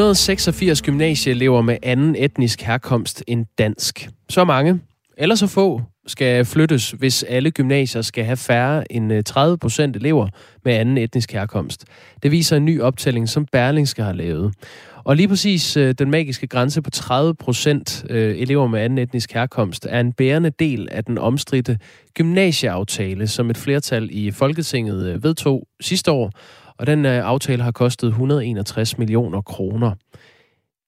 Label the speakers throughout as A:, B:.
A: 186 gymnasieelever med anden etnisk herkomst end dansk. Så mange, eller så få, skal flyttes, hvis alle gymnasier skal have færre end øh, 30 procent elever med anden etnisk herkomst. Det viser en ny optælling, som Berlingske har lavet. Og lige præcis øh, den magiske grænse på 30 procent øh, elever med anden etnisk herkomst er en bærende del af den omstridte gymnasieaftale, som et flertal i Folketinget vedtog sidste år, og den øh, aftale har kostet 161 millioner kroner.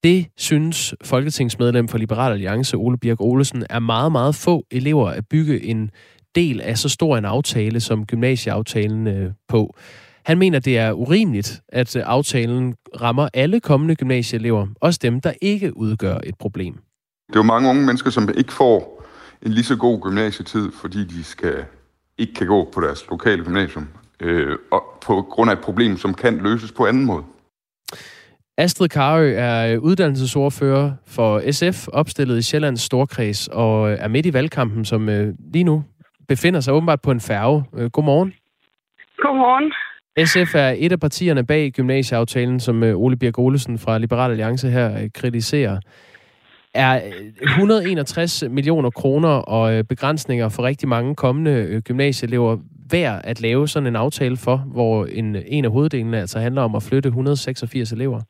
A: Det synes folketingsmedlem for Liberal Alliance, Ole Birk Olesen, er meget, meget få elever at bygge en del af så stor en aftale som gymnasieaftalen øh, på. Han mener, det er urimeligt, at øh, aftalen rammer alle kommende gymnasieelever, også dem, der ikke udgør et problem.
B: Det er jo mange unge mennesker, som ikke får en lige så god gymnasietid, fordi de skal ikke kan gå på deres lokale gymnasium, øh, og på grund af et problem, som kan løses på anden måde.
A: Astrid Karø er uddannelsesordfører for SF, opstillet i Sjællands Storkreds, og er midt i valgkampen, som øh, lige nu befinder sig åbenbart på en færge. Øh, godmorgen.
C: Godmorgen.
A: SF er et af partierne bag gymnasieaftalen, som øh, Ole Birk Olesen fra Liberal Alliance her kritiserer. Er 161 millioner kroner og begrænsninger for rigtig mange kommende gymnasieelever værd at lave sådan en aftale for, hvor en, en af hoveddelene altså handler om at flytte 186 elever?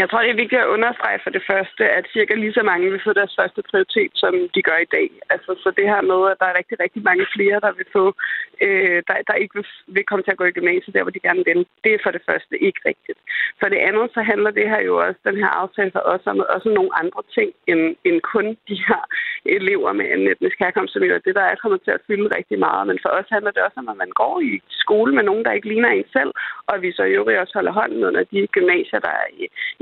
C: Jeg tror, det er vigtigt at understrege for det første, at cirka lige så mange vil få deres første prioritet, som de gør i dag. Altså, så det her med, at der er rigtig, rigtig mange flere, der vil få, øh, der, der ikke vil, vil komme til at gå i gymnasiet, der hvor de gerne vil, det er for det første ikke rigtigt. For det andet, så handler det her jo også, den her aftale for os om også nogle andre ting, end, end kun de her elever med en etnisk herkomst, som jo er det, der er kommet til at fylde rigtig meget. Men for os handler det også om, at man går i skole med nogen, der ikke ligner en selv, og vi så i øvrigt også holder hånden under de gymnasier, der er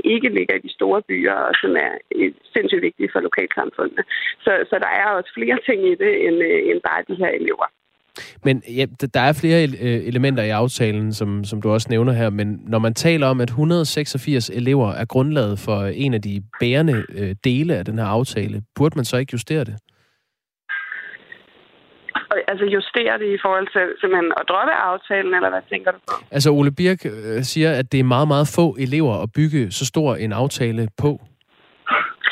C: i ikke ligger i de store byer, og som er øh, sindssygt vigtige for lokalsamfundene. Så, så der er også flere ting i det, end, øh, end bare de her elever.
A: Men ja, der er flere øh, elementer i aftalen, som, som du også nævner her, men når man taler om, at 186 elever er grundlaget for en af de bærende dele af den her aftale, burde man så ikke justere det?
C: Altså justere det i forhold til simpelthen at droppe aftalen, eller hvad tænker du på?
A: Altså Ole Birk øh, siger, at det er meget, meget få elever at bygge så stor en aftale på.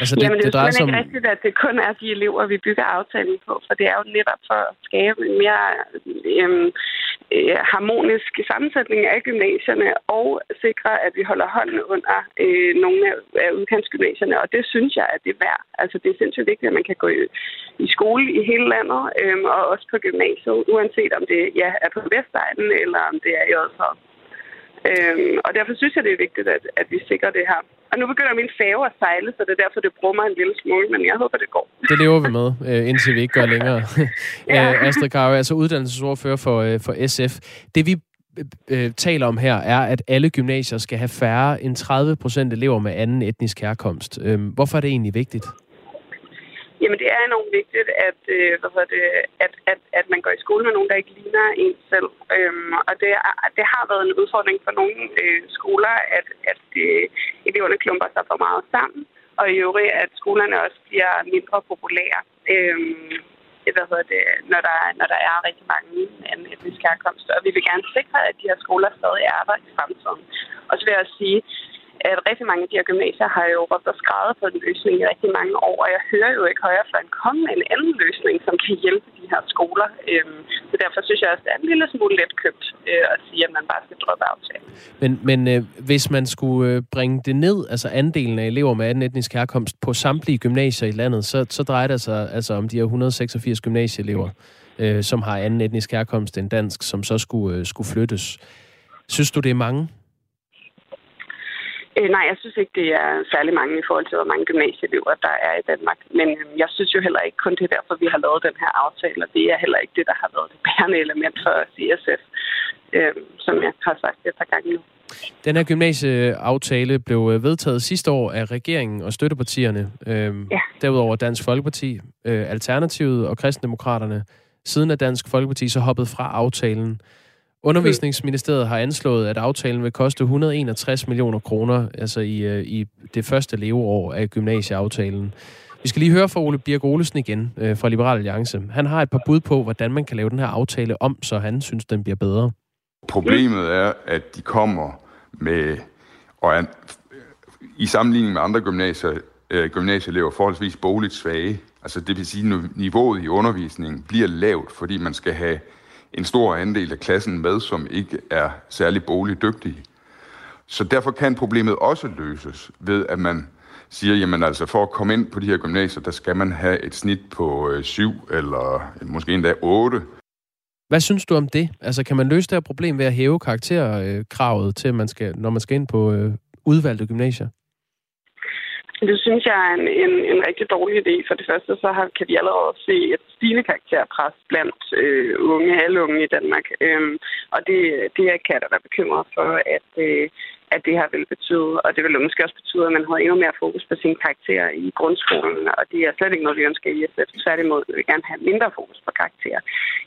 C: Altså, det, Jamen, det, det er jo ikke rigtigt, at det kun er de elever, vi bygger aftalen på, for det er jo netop for at skabe en mere øhm, øh, harmonisk sammensætning af gymnasierne og sikre, at vi holder hånden under øh, nogle af udkantsgymnasierne, og det synes jeg, at det er værd. Altså, det er sindssygt vigtigt, at man kan gå i, i skole i hele landet, øh, og også på gymnasiet, uanset om det ja, er på Vestegnen eller om det er i Odsholm. Øhm, og derfor synes jeg, det er vigtigt, at, at vi sikrer det her. Og nu begynder min fave at sejle, så det er derfor, det brummer en lille smule, men jeg håber, det går.
A: Det lever vi med, øh, indtil vi ikke gør længere. ja. Øh, Astrid Grave, altså uddannelsesordfører for, øh, for SF. Det vi øh, taler om her, er, at alle gymnasier skal have færre end 30 procent elever med anden etnisk herkomst. Øh, hvorfor er det egentlig vigtigt?
C: Jamen, det er enormt vigtigt, at, øh, hvad det, at, at, at man går i skole med nogen, der ikke ligner en selv. Øhm, og det, det har været en udfordring for nogle øh, skoler, at, at øh, eleverne klumper sig for meget sammen, og i øvrigt, at skolerne også bliver mindre populære. Øhm, hvad hedder det, når der, når der er rigtig mange anden etnisk herkomst. Og vi vil gerne sikre, at de her skoler stadig er der i fremtiden. Og så vil jeg også sige, at rigtig mange af de her gymnasier har jo råbt og skrevet på en løsning i rigtig mange år, og jeg hører jo ikke højere for en komme med en anden løsning, som kan hjælpe de her skoler. Øhm, så derfor synes jeg også, det er en lille smule letkøbt øh, at sige, at man bare skal droppe aftalen.
A: Men, men øh, hvis man skulle øh, bringe det ned, altså andelen af elever med anden etnisk herkomst på samtlige gymnasier i landet, så, så drejer det sig altså om de her 186 gymnasieelever, øh, som har anden etnisk herkomst end dansk, som så skulle, øh, skulle flyttes. Synes du, det er mange?
C: Øh, nej, jeg synes ikke, det er særlig mange i forhold til, hvor mange gymnasieelever der er i Danmark. Men øh, jeg synes jo heller ikke kun det er derfor, vi har lavet den her aftale, og det er heller ikke det, der har været det bærende element for CSF, øh, som jeg har sagt et par gange nu.
A: Den her gymnasieaftale blev øh, vedtaget sidste år af regeringen og støttepartierne. Øh, ja. Derudover Dansk Folkeparti, øh, Alternativet og Kristendemokraterne. Siden er Dansk Folkeparti så hoppet fra aftalen. Undervisningsministeriet har anslået, at aftalen vil koste 161 millioner kroner altså i, øh, i det første leveår af gymnasieaftalen. Vi skal lige høre fra Ole Birk Olesen igen øh, fra Liberal Alliance. Han har et par bud på, hvordan man kan lave den her aftale om, så han synes, den bliver bedre.
B: Problemet er, at de kommer med og i sammenligning med andre gymnasier, øh, gymnasieelever forholdsvis bogligt svage. Altså det vil sige, at niveauet i undervisningen bliver lavt, fordi man skal have en stor andel af klassen med, som ikke er særlig boligdygtige. Så derfor kan problemet også løses ved, at man siger, jamen altså for at komme ind på de her gymnasier, der skal man have et snit på øh, 7 eller måske endda 8.
A: Hvad synes du om det? Altså kan man løse det her problem ved at hæve karakterkravet til, at man skal, når man skal ind på øh, udvalgte gymnasier?
C: Det synes jeg er en, en, en rigtig dårlig idé. For det første så har, kan vi allerede se et stigende karakterpres blandt øh, unge, alle unge i Danmark. Øhm, og det, det er kan der være bekymret for, at, øh, at det her vil betyde. Og det vil måske også betyde, at man har endnu mere fokus på sine karakterer i grundskolen. Og det er slet ikke noget, vi ønsker i SF. Tværtimod vil vi gerne have mindre fokus på karakterer.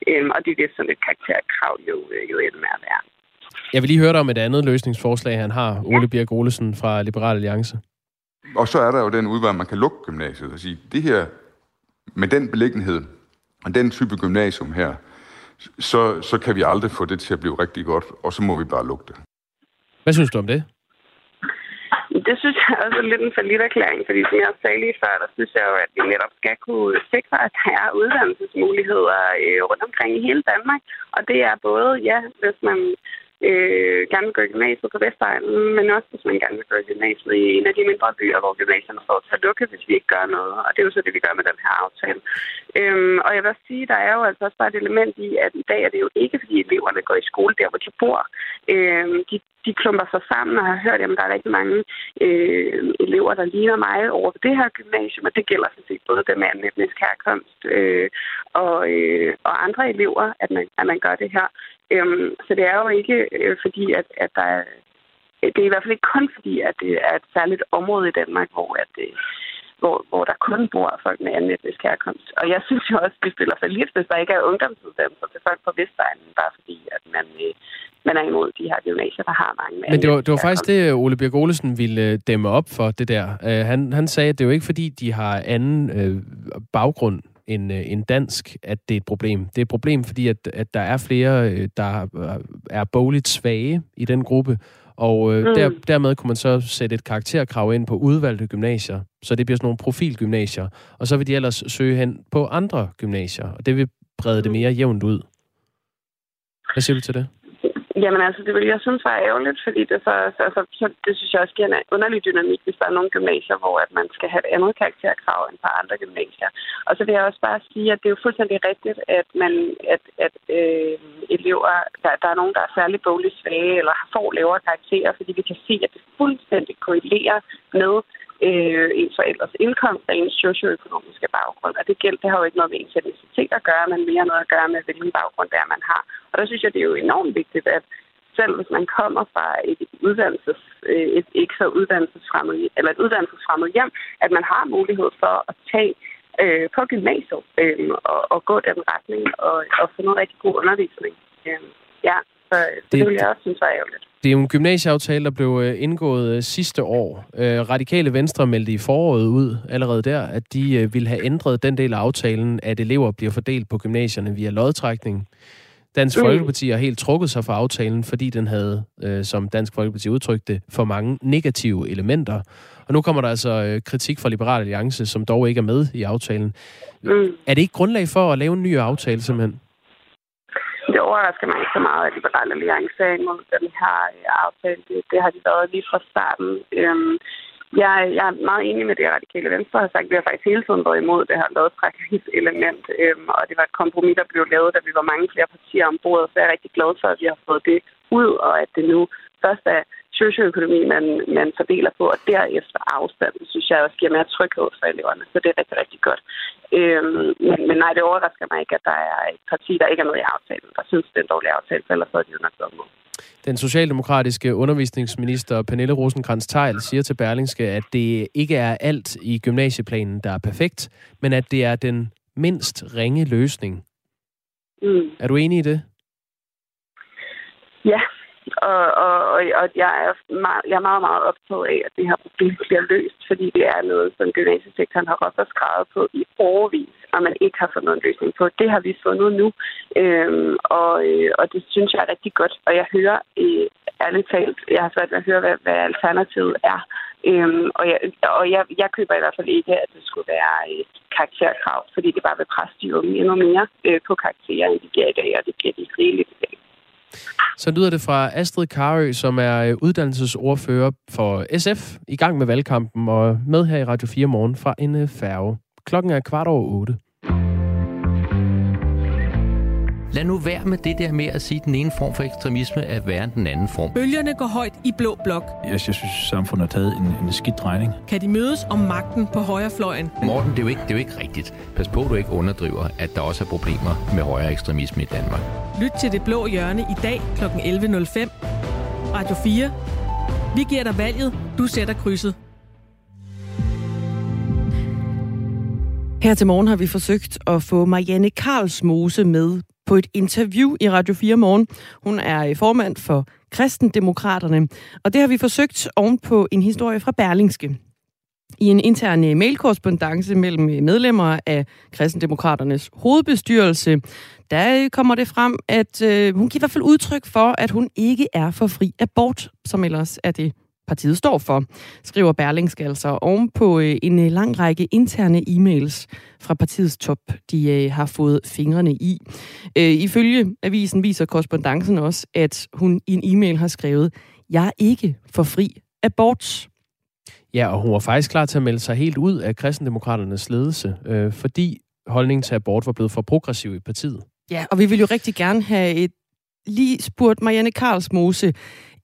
C: Øhm, og det er det, som et karakterkrav jo, øh, jo ender med at være.
A: Jeg vil lige høre dig om et andet løsningsforslag, han har, Ole Birk Olesen fra Liberal Alliance.
B: Og så er der jo den udvej, at man kan lukke gymnasiet og sige, det her, med den beliggenhed og den type gymnasium her, så, så kan vi aldrig få det til at blive rigtig godt, og så må vi bare lukke det.
A: Hvad synes du om det?
C: Det synes jeg også er lidt en forlitterklæring, fordi som jeg sagde lige før, der synes jeg jo, at vi netop skal kunne sikre, at der er uddannelsesmuligheder øh, rundt omkring i hele Danmark. Og det er både, ja, hvis man øh, gerne vil gå i gymnasiet på Vestegnen, men også hvis man gerne vil gå i gymnasiet i en af de mindre byer, hvor gymnasierne står til at lukke, hvis vi ikke gør noget. Og det er jo så det, vi gør med den her aftale. Øhm, og jeg vil sige, der er jo altså også bare et element i, at i dag er det jo ikke, fordi eleverne går i skole der, hvor de bor. Øhm, de, de klumper sig sammen, og har hørt, at der er rigtig mange øh, elever, der ligner mig over på det her gymnasium, og det gælder sådan set både dem af anden etnisk herkomst øh, og, øh, og andre elever, at man, at man gør det her. Øhm, så det er jo ikke øh, fordi, at, at der er, det er i hvert fald ikke kun fordi, at det er et særligt område i Danmark, hvor, at det, hvor, hvor der kun bor folk med anden etnisk herkomst. Og jeg synes jo også, at det spiller for lidt, hvis der ikke er ungdomsuddannelser til folk på Vestegnen, bare fordi, at man, øh, man er imod de her gymnasier, der har mange
A: Men det var, det var faktisk det, Ole Birk Olesen ville øh, dæmme op for, det der. Uh, han, han sagde, at det er jo ikke fordi, de har anden uh, baggrund end, øh, end dansk, at det er et problem. Det er et problem, fordi at, at der er flere, øh, der er bogligt svage i den gruppe, og øh, mm. der, dermed kunne man så sætte et karakterkrav ind på udvalgte gymnasier, så det bliver sådan nogle profilgymnasier, og så vil de ellers søge hen på andre gymnasier, og det vil brede det mere jævnt ud. Hvad siger du til det?
C: Jamen altså, det vil jeg synes var ærgerligt, fordi det, så, så, så, så, det synes jeg også giver en underlig dynamik, hvis der er nogle gymnasier, hvor at man skal have et andet karakterkrav end på andre gymnasier. Og så vil jeg også bare sige, at det er jo fuldstændig rigtigt, at, man, at, at øh, elever, der, der er nogen, der er særlig bogligt svage eller får lavere karakterer, fordi vi kan se, at det fuldstændig korrelerer med øh, ens forældres indkomst og ens socioøkonomiske baggrund. Og det, gælder, det har jo ikke noget med ens etnicitet at gøre, men mere noget at gøre med, hvilken baggrund det er, man har. Og der synes jeg, det er jo enormt vigtigt, at selv hvis man kommer fra et uddannelses, øh, et ikke så uddannelsesfremmed, eller et uddannelsesfremmed hjem, at man har mulighed for at tage øh, på gymnasiet øh, og, og gå den retning og, og få noget rigtig god undervisning. Så det, det vil jeg også synes var ærgerligt.
A: Det er jo en gymnasieaftale, der blev øh, indgået øh, sidste år. Øh, Radikale Venstre meldte i foråret ud allerede der, at de ville have ændret den del af aftalen, at elever bliver fordelt på gymnasierne via lodtrækning. Dansk mm. Folkeparti har helt trukket sig fra aftalen, fordi den havde, som Dansk Folkeparti udtrykte, for mange negative elementer. Og nu kommer der altså kritik fra Liberal Alliance, som dog ikke er med i aftalen. Mm. Er det ikke grundlag for at lave en ny aftale simpelthen?
C: Overrasker mig ikke så meget, at Liberale Alliance er imod den her øh, aftale. Det, det har de været lige fra starten. Øhm, jeg, jeg er meget enig med det, radikale venstre har sagt. Vi har faktisk hele tiden været imod det her lodtrækningselement, øhm, og det var et kompromis, der blev lavet, da vi var mange flere partier om bordet, så jeg er rigtig glad for, at vi har fået det ud, og at det nu først er socioøkonomi, man, man fordeler på, og derefter afstand, synes jeg også giver mere tryghed for eleverne. Så det er rigtig, rigtig godt. Øhm, men, men nej, det overrasker mig ikke, at der er et parti, der ikke er med i aftalen, der synes, det er en dårlig aftale, for ellers er de jo nok været med.
A: Den socialdemokratiske undervisningsminister Pernille rosenkrantz teil siger til Berlingske, at det ikke er alt i gymnasieplanen, der er perfekt, men at det er den mindst ringe løsning. Mm. Er du enig i det?
C: Ja, og, og, og, og jeg, er meget, jeg er meget, meget optaget af, at det her problem bliver løst, fordi det er noget, som gymnasiesektoren har råbt og skrevet på i overvis, og man ikke har fundet en løsning på. Det har vi fundet nu, øhm, og, øh, og det synes jeg er rigtig godt. Og jeg hører øh, ærligt talt, jeg har svært ved at høre, hvad, hvad alternativet er Øhm, og jeg, og jeg, jeg køber i hvert fald ikke, at det skulle være et karakterkrav, fordi det bare vil presse de unge endnu mere øh, på karakterer, end de giver i dag, og det giver de rigeligt i dag.
A: Så lyder det fra Astrid Karø, som er øh, uddannelsesordfører for SF, i gang med valgkampen og med her i Radio 4 morgen fra en øh, færge. Klokken er kvart over otte.
D: Lad nu være med det der med at sige, at den ene form for ekstremisme er værre end den anden form.
E: Bølgerne går højt i blå blok.
F: Jeg, jeg synes, samfundet har taget en, en skidt drejning.
E: Kan de mødes om magten på højrefløjen?
D: Morten, det er, jo ikke, det er jo ikke rigtigt. Pas på, at du ikke underdriver, at der også er problemer med højere ekstremisme i Danmark.
E: Lyt til Det Blå Hjørne i dag kl. 11.05. Radio 4. Vi giver dig valget. Du sætter krydset.
G: Her til morgen har vi forsøgt at få Marianne Karlsmose med på et interview i Radio 4 Morgen. Hun er øh, formand for Kristendemokraterne, og det har vi forsøgt ovenpå en historie fra Berlingske. I en intern øh, mailkorrespondence mellem øh, medlemmer af Kristendemokraternes hovedbestyrelse, der kommer det frem, at øh, hun giver i hvert fald udtryk for, at hun ikke er for fri abort, som ellers er det partiet står for, skriver Berlingske altså oven på øh, en øh, lang række interne e-mails fra partiets top, de øh, har fået fingrene i. Ifølge avisen viser korrespondancen også, at hun i en e-mail har skrevet, jeg er ikke for fri abort.
A: Ja, og hun var faktisk klar til at melde sig helt ud af kristendemokraternes ledelse, øh, fordi holdningen til abort var blevet for progressiv i partiet.
G: Ja, og vi vil jo rigtig gerne have et lige spurgt Marianne Karlsmose,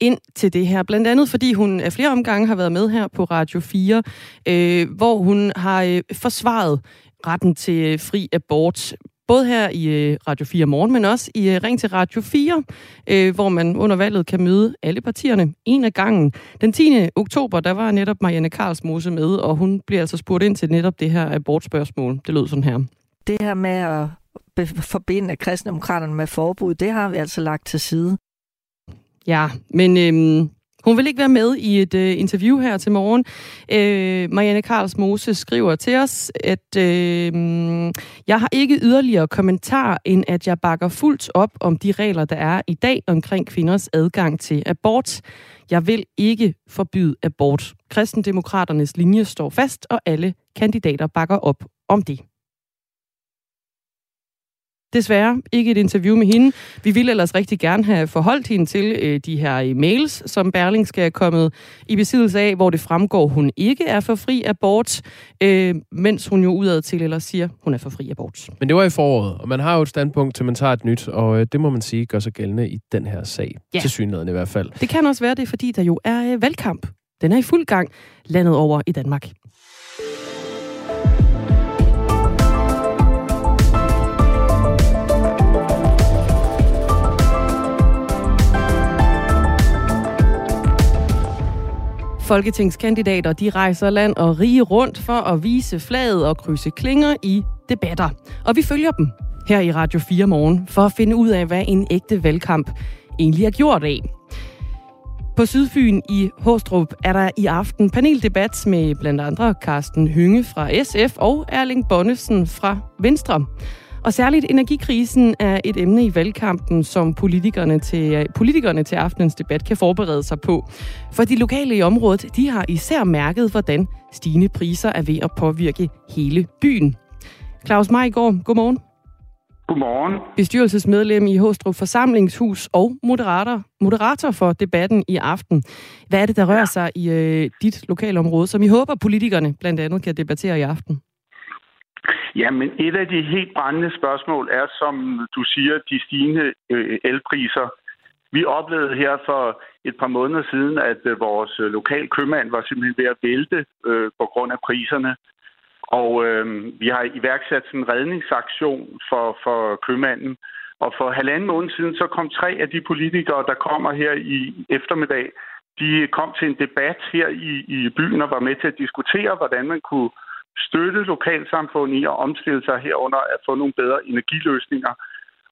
G: ind til det her. Blandt andet fordi hun af flere omgange har været med her på Radio 4, øh, hvor hun har øh, forsvaret retten til øh, fri abort både her i øh, Radio 4 morgen, men også i øh, Ring til Radio 4, øh, hvor man under valget kan møde alle partierne en af gangen. Den 10. oktober, der var netop Marianne Karlsmose med, og hun bliver altså spurgt ind til netop det her abortspørgsmål. Det lød sådan her.
H: Det her med at forbinde kristendemokraterne med forbud, det har vi altså lagt til side.
G: Ja, men øhm, hun vil ikke være med i et øh, interview her til morgen. Øh, Marianne Karls Mose skriver til os, at øh, jeg har ikke yderligere kommentar, end at jeg bakker fuldt op om de regler, der er i dag omkring kvinders adgang til abort. Jeg vil ikke forbyde abort. Kristendemokraternes linje står fast, og alle kandidater bakker op om det. Desværre ikke et interview med hende. Vi ville ellers rigtig gerne have forholdt hende til øh, de her mails, som Berlingske er kommet i besiddelse af, hvor det fremgår, at hun ikke er for fri abort, øh, mens hun jo udad til eller siger, at hun er for fri abort.
A: Men det var i foråret, og man har jo et standpunkt til, man tager et nyt, og øh, det må man sige gør sig gældende i den her sag. Ja. Til synligheden i hvert fald.
G: Det kan også være det, fordi der jo er øh, valgkamp. Den er i fuld gang landet over i Danmark. Folketingskandidater de rejser land og rige rundt for at vise flaget og krydse klinger i debatter. Og vi følger dem her i Radio 4 morgen for at finde ud af, hvad en ægte valgkamp egentlig er gjort af. På Sydfyn i Håstrup er der i aften paneldebat med blandt andre Carsten Hynge fra SF og Erling Bonnesen fra Venstre. Og særligt energikrisen er et emne i valgkampen, som politikerne til, politikerne til aftenens debat kan forberede sig på. For de lokale i området, de har især mærket, hvordan stigende priser er ved at påvirke hele byen. Claus Majgaard, godmorgen.
I: Godmorgen.
G: Bestyrelsesmedlem i Håstrup Forsamlingshus og moderator, moderator for debatten i aften. Hvad er det, der rører sig i øh, dit lokalområde, som I håber, politikerne blandt andet kan debattere i aften?
I: Ja, men et af de helt brændende spørgsmål er, som du siger, de stigende øh, elpriser. Vi oplevede her for et par måneder siden, at øh, vores øh, lokal købmand var simpelthen ved at vælte øh, på grund af priserne. Og øh, vi har iværksat sådan en redningsaktion for, for købmanden. Og for halvanden måned siden, så kom tre af de politikere, der kommer her i eftermiddag, de kom til en debat her i, i byen og var med til at diskutere, hvordan man kunne støtte lokalsamfundet i at omstille sig herunder at få nogle bedre energiløsninger.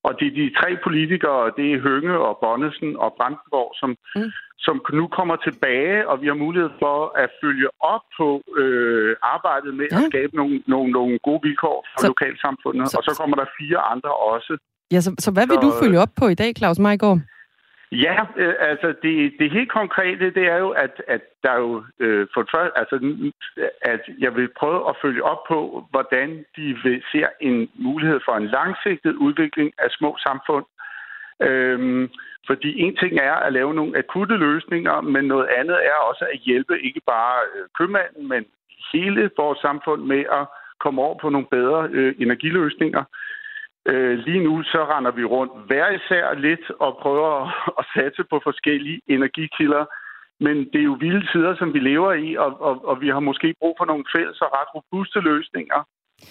I: Og det er de tre politikere, det er Hønge og Bonnesen og Brandenborg, som, mm. som nu kommer tilbage, og vi har mulighed for at følge op på øh, arbejdet med ja. at skabe nogle, nogle, nogle gode vilkår for så, lokalsamfundet. Så, og så kommer der fire andre også.
G: Ja, så, så hvad vil så, du følge op på i dag, Claus Majgaard?
I: Ja, øh, altså det, det helt konkrete, det er jo, at, at der er jo øh, for først, altså, at jeg vil prøve at følge op på, hvordan de vil, ser en mulighed for en langsigtet udvikling af små samfund. Øhm, fordi en ting er at lave nogle akutte løsninger, men noget andet er også at hjælpe ikke bare øh, købmanden, men hele vores samfund med at komme over på nogle bedre øh, energiløsninger. Øh, lige nu så render vi rundt hver især lidt og prøver at satse på forskellige energikilder. Men det er jo vilde tider, som vi lever i, og, og, og vi har måske brug for nogle fælles og ret robuste løsninger.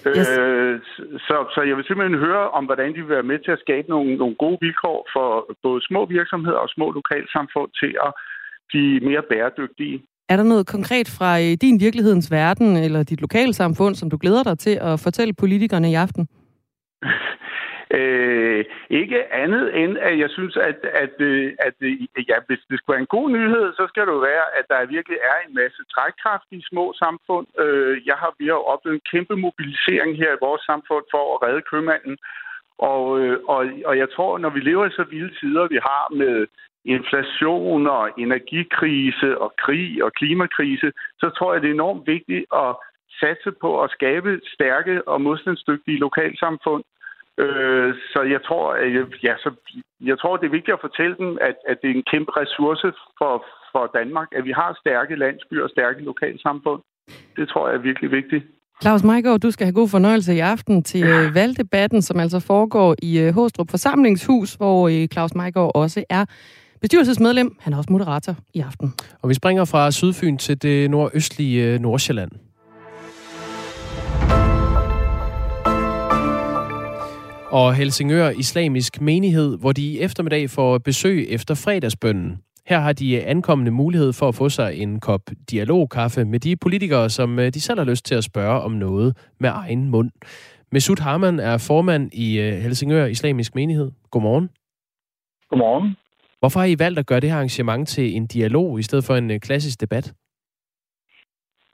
I: Yes. Øh, så, så jeg vil simpelthen høre om, hvordan de vil være med til at skabe nogle, nogle gode vilkår for både små virksomheder og små lokalsamfund til at blive mere bæredygtige.
G: Er der noget konkret fra øh, din virkelighedens verden eller dit lokalsamfund, som du glæder dig til at fortælle politikerne i aften?
I: Øh, ikke andet end, at jeg synes, at, at, øh, at, at ja, hvis det skulle være en god nyhed, så skal det jo være, at der virkelig er en masse trækkraft i små samfund. Øh, jeg har, vi har oplevet en kæmpe mobilisering her i vores samfund for at redde købmanden. Og, øh, og, og jeg tror, når vi lever i så vilde tider, vi har med inflation og energikrise og krig og klimakrise, så tror jeg, det er enormt vigtigt at satse på at skabe stærke og modstandsdygtige lokalsamfund, Øh, så jeg tror, at, ja, så, jeg tror, det er vigtigt at fortælle dem, at, at det er en kæmpe ressource for, for Danmark, at vi har stærke landsbyer og stærke lokalsamfund. Det tror jeg er virkelig vigtigt.
G: Claus Meigård, du skal have god fornøjelse i aften til ja. Øh, valgdebatten, som altså foregår i øh, Håstrup Forsamlingshus, hvor øh, Claus Meigård også er bestyrelsesmedlem. Han er også moderator i aften.
A: Og vi springer fra Sydfyn til det nordøstlige Nordsjælland. Og Helsingør Islamisk Menighed, hvor de i eftermiddag får besøg efter fredagsbønnen. Her har de ankommende mulighed for at få sig en kop dialogkaffe med de politikere, som øh, de selv har lyst til at spørge om noget med egen mund. Mesut Harman er formand i øh, Helsingør Islamisk Menighed. Godmorgen.
J: Godmorgen.
A: Hvorfor har I valgt at gøre det her arrangement til en dialog i stedet for en klassisk debat?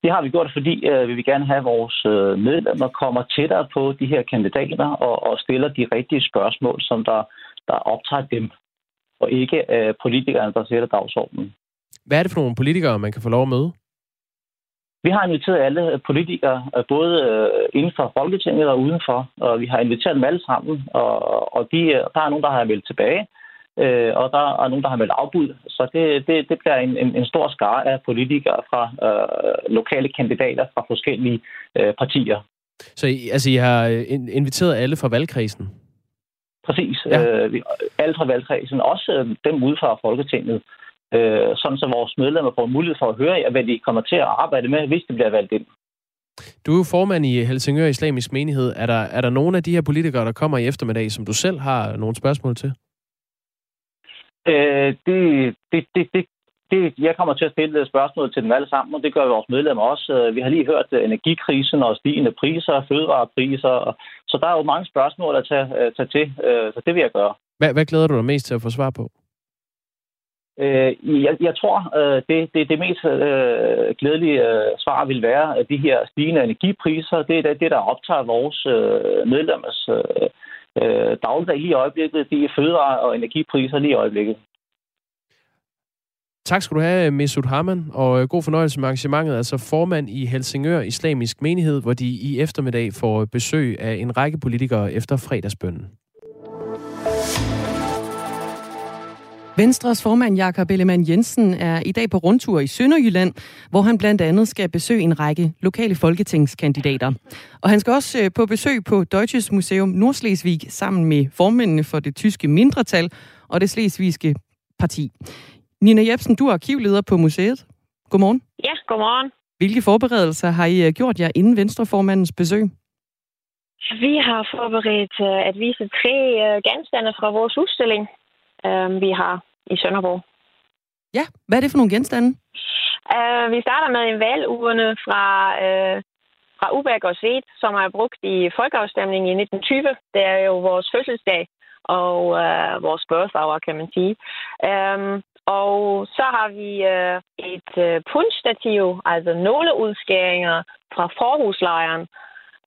J: Det har vi gjort, fordi øh, vi vil gerne have, at vores øh, medlemmer kommer tættere på de her kandidater og, og stiller de rigtige spørgsmål, som der, der optager dem, og ikke øh, politikerne, der sætter dagsordenen.
A: Hvad er det for nogle politikere, man kan få lov at møde?
J: Vi har inviteret alle politikere, øh, både øh, inden for Folketinget og udenfor, og vi har inviteret dem alle sammen, og, og de, der er nogen, der har meldt tilbage, øh, og der er nogen, der har meldt afbud. Så det, det, det bliver en, en, en stor skare af politikere fra øh, lokale kandidater fra forskellige øh, partier.
A: Så I, altså, I har øh, inviteret alle fra valgkredsen?
J: Præcis. Ja. Øh, alle fra valgkredsen, også øh, dem ude fra Folketinget. Øh, sådan så vores medlemmer får mulighed for at høre, hvad de kommer til at arbejde med, hvis det bliver valgt ind.
A: Du er jo formand i Helsingør Islamisk Menighed. Er der, er der nogle af de her politikere, der kommer i eftermiddag, som du selv har nogle spørgsmål til?
J: Øh, det, det, det, det, det, jeg kommer til at stille spørgsmål til dem alle sammen, og det gør vores medlemmer også. Øh, vi har lige hørt øh, energikrisen og stigende priser, fødevarepriser, så der er jo mange spørgsmål at tage, øh, tage til, så det vil jeg gøre.
A: Hvad, hvad glæder du dig mest til at få svar på?
J: Jeg, jeg tror, det, det, det mest øh, glædelige øh, svar vil være, at de her stigende energipriser, det er det, der optager vores øh, medlemmers øh, øh, dagligdag lige i øjeblikket. De er fødevare- og energipriser lige i øjeblikket.
A: Tak skal du have, Mesut Harman, og øh, god fornøjelse med arrangementet. Altså formand i Helsingør Islamisk Menighed, hvor de i eftermiddag får besøg af en række politikere efter fredagsbønnen.
G: Venstres formand Jakob Ellemann Jensen er i dag på rundtur i Sønderjylland, hvor han blandt andet skal besøge en række lokale folketingskandidater. Og han skal også øh, på besøg på Deutsches Museum Nordslesvig sammen med formændene for det tyske mindretal og det slesvigske parti. Nina Jebsen, du er arkivleder på museet. Godmorgen.
K: Ja, godmorgen.
G: Hvilke forberedelser har I øh, gjort jer inden Venstreformandens besøg?
K: Vi har forberedt øh, at vise tre genstande fra vores udstilling, vi har i Sønderborg.
G: Ja, hvad er det for nogle genstande?
K: Uh, vi starter med en valgurne fra, uh, fra Ubæk og Sved, som er brugt i folkeafstemningen i 1920. Det er jo vores fødselsdag og uh, vores birth kan man sige. Um, og så har vi uh, et uh, punchstativ, altså nåleudskæringer fra forhuslejren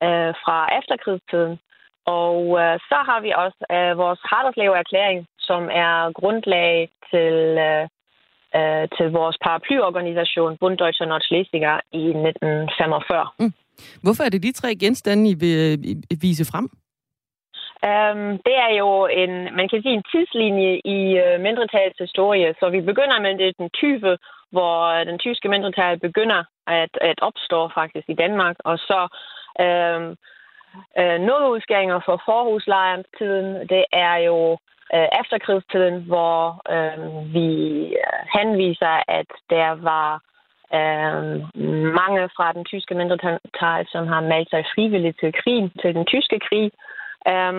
K: uh, fra efterkrigstiden. Og øh, så har vi også øh, vores Harderslev-erklæring, som er grundlag til, øh, øh, til vores paraplyorganisation Bund Deutscher Nordschlesinger i 1945. Mm.
G: Hvorfor er det de tre genstande, I vil øh, vise frem?
K: Um, det er jo en, man kan sige, en tidslinje i uh, mindretals historie. Så vi begynder med det den 20, hvor den tyske mindretal begynder at, at opstå faktisk i Danmark. Og så um, uh, nogle udskæringer for forhuslejrens det er jo øh, efterkrigstiden, hvor øh, vi øh, henviser, at der var øh, mange fra den tyske mindretal, som har meldt sig frivilligt til krigen, til den tyske krig. Øh,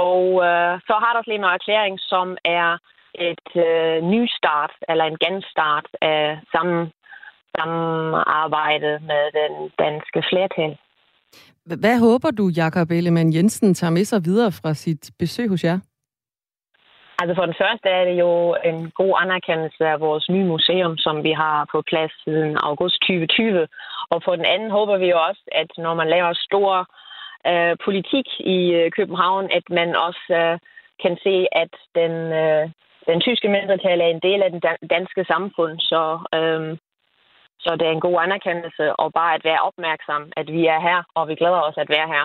K: og øh, så har der også en erklæring, som er et øh, nystart, eller en genstart af sammen, samarbejde med den danske flertal.
G: Hvad håber du, Jakob Ellemann Jensen tager med sig videre fra sit besøg hos jer?
K: Altså for den første er det jo en god anerkendelse af vores nye museum, som vi har på plads siden august 2020. Og for den anden håber vi jo også, at når man laver stor øh, politik i øh, København, at man også øh, kan se, at den, øh, den tyske mindretal er en del af den danske samfund. Så, øh, så det er en god anerkendelse og bare at være opmærksom, at vi er her, og vi glæder os at være her.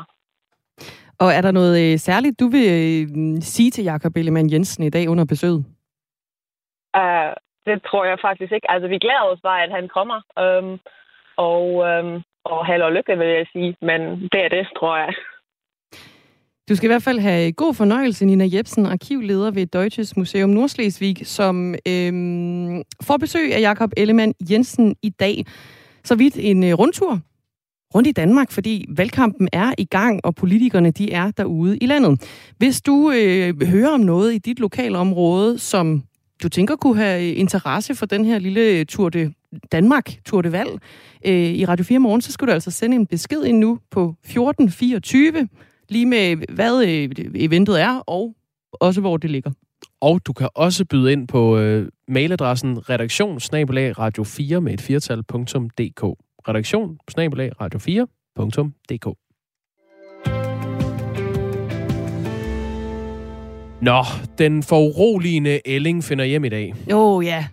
G: Og er der noget øh, særligt, du vil øh, sige til Jakob Ellemann Jensen i dag under besøget?
K: Uh, det tror jeg faktisk ikke. Altså, vi glæder os bare, at han kommer. Um, og um, og held og lykke, vil jeg sige. Men det er det, tror jeg.
G: Du skal i hvert fald have god fornøjelse, Nina Jebsen, arkivleder ved Deutsches Museum Nordslesvig, som øhm, får besøg af Jakob Ellemann Jensen i dag. Så vidt en øh, rundtur rundt i Danmark, fordi valgkampen er i gang, og politikerne de er derude i landet. Hvis du øh, hører om noget i dit lokale område, som du tænker kunne have øh, interesse for den her lille tur de Danmark, Tour de Valg, øh, i Radio 4 morgen, så skal du altså sende en besked ind nu på 1424, lige med hvad øh, eventet er, og også hvor det ligger.
A: Og du kan også byde ind på øh, mailadressen redaktion radio 4 med et firtal.dk. Redaktion radio 4.dk. Nå, den foruroligende Elling finder hjem i dag.
G: Jo, oh, ja.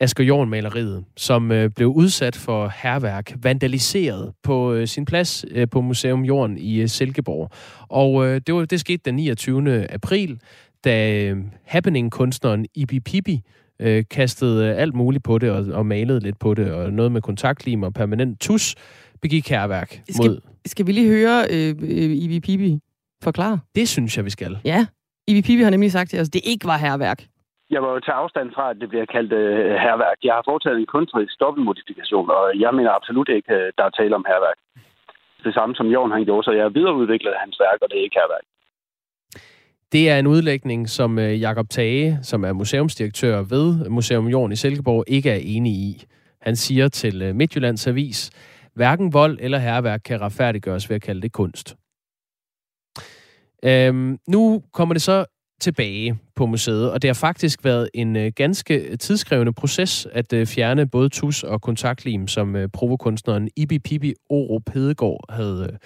A: Asger Jorn-maleriet, som øh, blev udsat for herværk, vandaliseret på øh, sin plads øh, på Museum Jorden i øh, Silkeborg. Og øh, det, var, det skete den 29. april, da øh, happening-kunstneren Ibi Pibi øh, kastede øh, alt muligt på det og, og malede lidt på det, og noget med kontaktlim og permanent tus begik herværk
G: skal,
A: mod...
G: Skal vi lige høre øh, øh Ibi Pibi forklare?
A: Det synes jeg, vi skal.
G: Ja. Ibi Pibi har nemlig sagt til os, at det ikke var herværk.
L: Jeg var jo til afstand fra, at det bliver kaldt uh, herværk. Jeg har foretaget en kunstnerisk dobbeltmodifikation, og jeg mener absolut ikke, uh, der er tale om herværk. Det samme som Jorn han gjorde, så jeg har videreudviklet hans værk, og det er ikke herværk.
A: Det er en udlægning, som øh, Jakob Tage, som er museumsdirektør ved Museum Jorden i Silkeborg, ikke er enig i. Han siger til øh, Midtjyllands Avis, hverken vold eller herværk kan retfærdiggøres ved at kalde det kunst. Øhm, nu kommer det så tilbage på museet, og det har faktisk været en øh, ganske tidskrævende proces at øh, fjerne både tus og kontaktlim, som øh, provokunstneren Ibi Pibi Oro Hedegaard havde øh,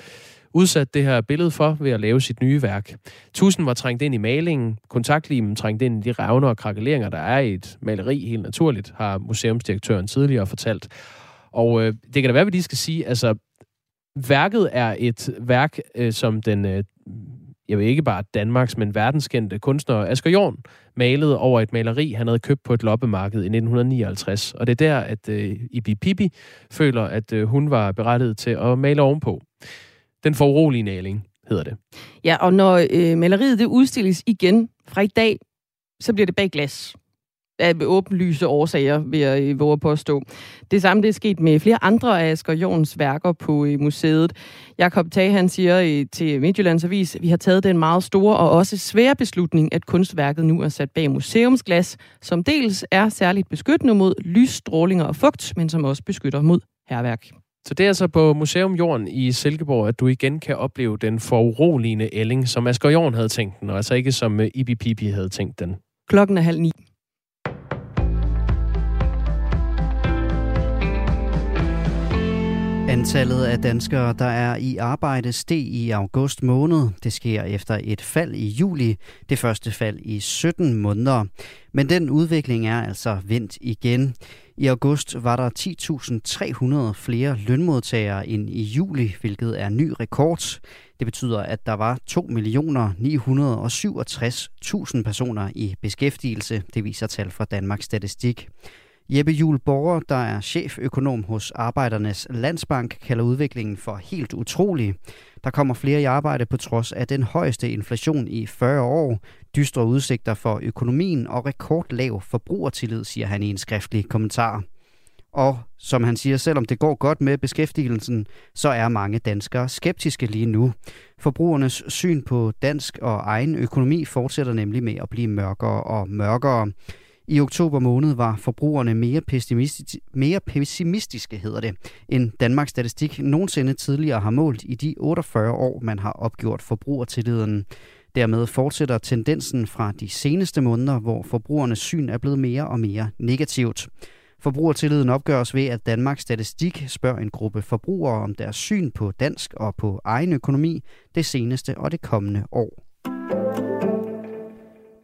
A: udsat det her billede for ved at lave sit nye værk. Tusen var trængt ind i malingen, kontaktlimen trængt ind i de revner og krakeleringer, der er i et maleri helt naturligt, har museumsdirektøren tidligere fortalt. Og øh, det kan da være, at de skal sige, altså værket er et værk, øh, som den øh, jeg ved ikke bare Danmarks, men verdenskendte kunstner Asger Jorn malede over et maleri, han havde købt på et loppemarked i 1959. Og det er der, at øh, Ibi Pibi føler, at øh, hun var berettiget til at male ovenpå. Den foruroligende næling hedder det.
G: Ja, og når øh, maleriet det udstilles igen fra i dag, så bliver det bag glas af åbenlyse årsager, vil jeg øh, våge på at stå. Det samme det er sket med flere andre af Asger Jorns værker på øh, museet. Jakob Tage, han siger øh, til Midtjyllands Avis, vi har taget den meget store og også svære beslutning, at kunstværket nu er sat bag museumsglas, som dels er særligt beskyttende mod lysstrålinger og fugt, men som også beskytter mod herværk.
A: Så det er altså på Museum Jorden i Silkeborg, at du igen kan opleve den foruroligende ælling, som Asger Jorn havde tænkt den, og altså ikke som Ibi Pibi havde tænkt den.
G: Klokken er halv ni.
M: Antallet af danskere, der er i arbejde, steg i august måned. Det sker efter et fald i juli, det første fald i 17 måneder. Men den udvikling er altså vendt igen. I august var der 10.300 flere lønmodtagere end i juli, hvilket er ny rekord. Det betyder, at der var 2.967.000 personer i beskæftigelse, det viser tal fra Danmarks Statistik. Jeppe Jul Borger, der er cheføkonom hos Arbejdernes Landsbank, kalder udviklingen for helt utrolig. Der kommer flere i arbejde på trods af den højeste inflation i 40 år, dystre udsigter for økonomien og rekordlav forbrugertillid, siger han i en skriftlig kommentar. Og som han siger, selvom det går godt med beskæftigelsen, så er mange danskere skeptiske lige nu. Forbrugernes syn på dansk og egen økonomi fortsætter nemlig med at blive mørkere og mørkere. I oktober måned var forbrugerne mere, pessimistiske, mere pessimistiske hedder det, end Danmarks Statistik nogensinde tidligere har målt i de 48 år, man har opgjort forbrugertilliden. Dermed fortsætter tendensen fra de seneste måneder, hvor forbrugernes syn er blevet mere og mere negativt. Forbrugertilliden opgøres ved, at Danmarks Statistik spørger en gruppe forbrugere om deres syn på dansk og på egen økonomi det seneste og det kommende år.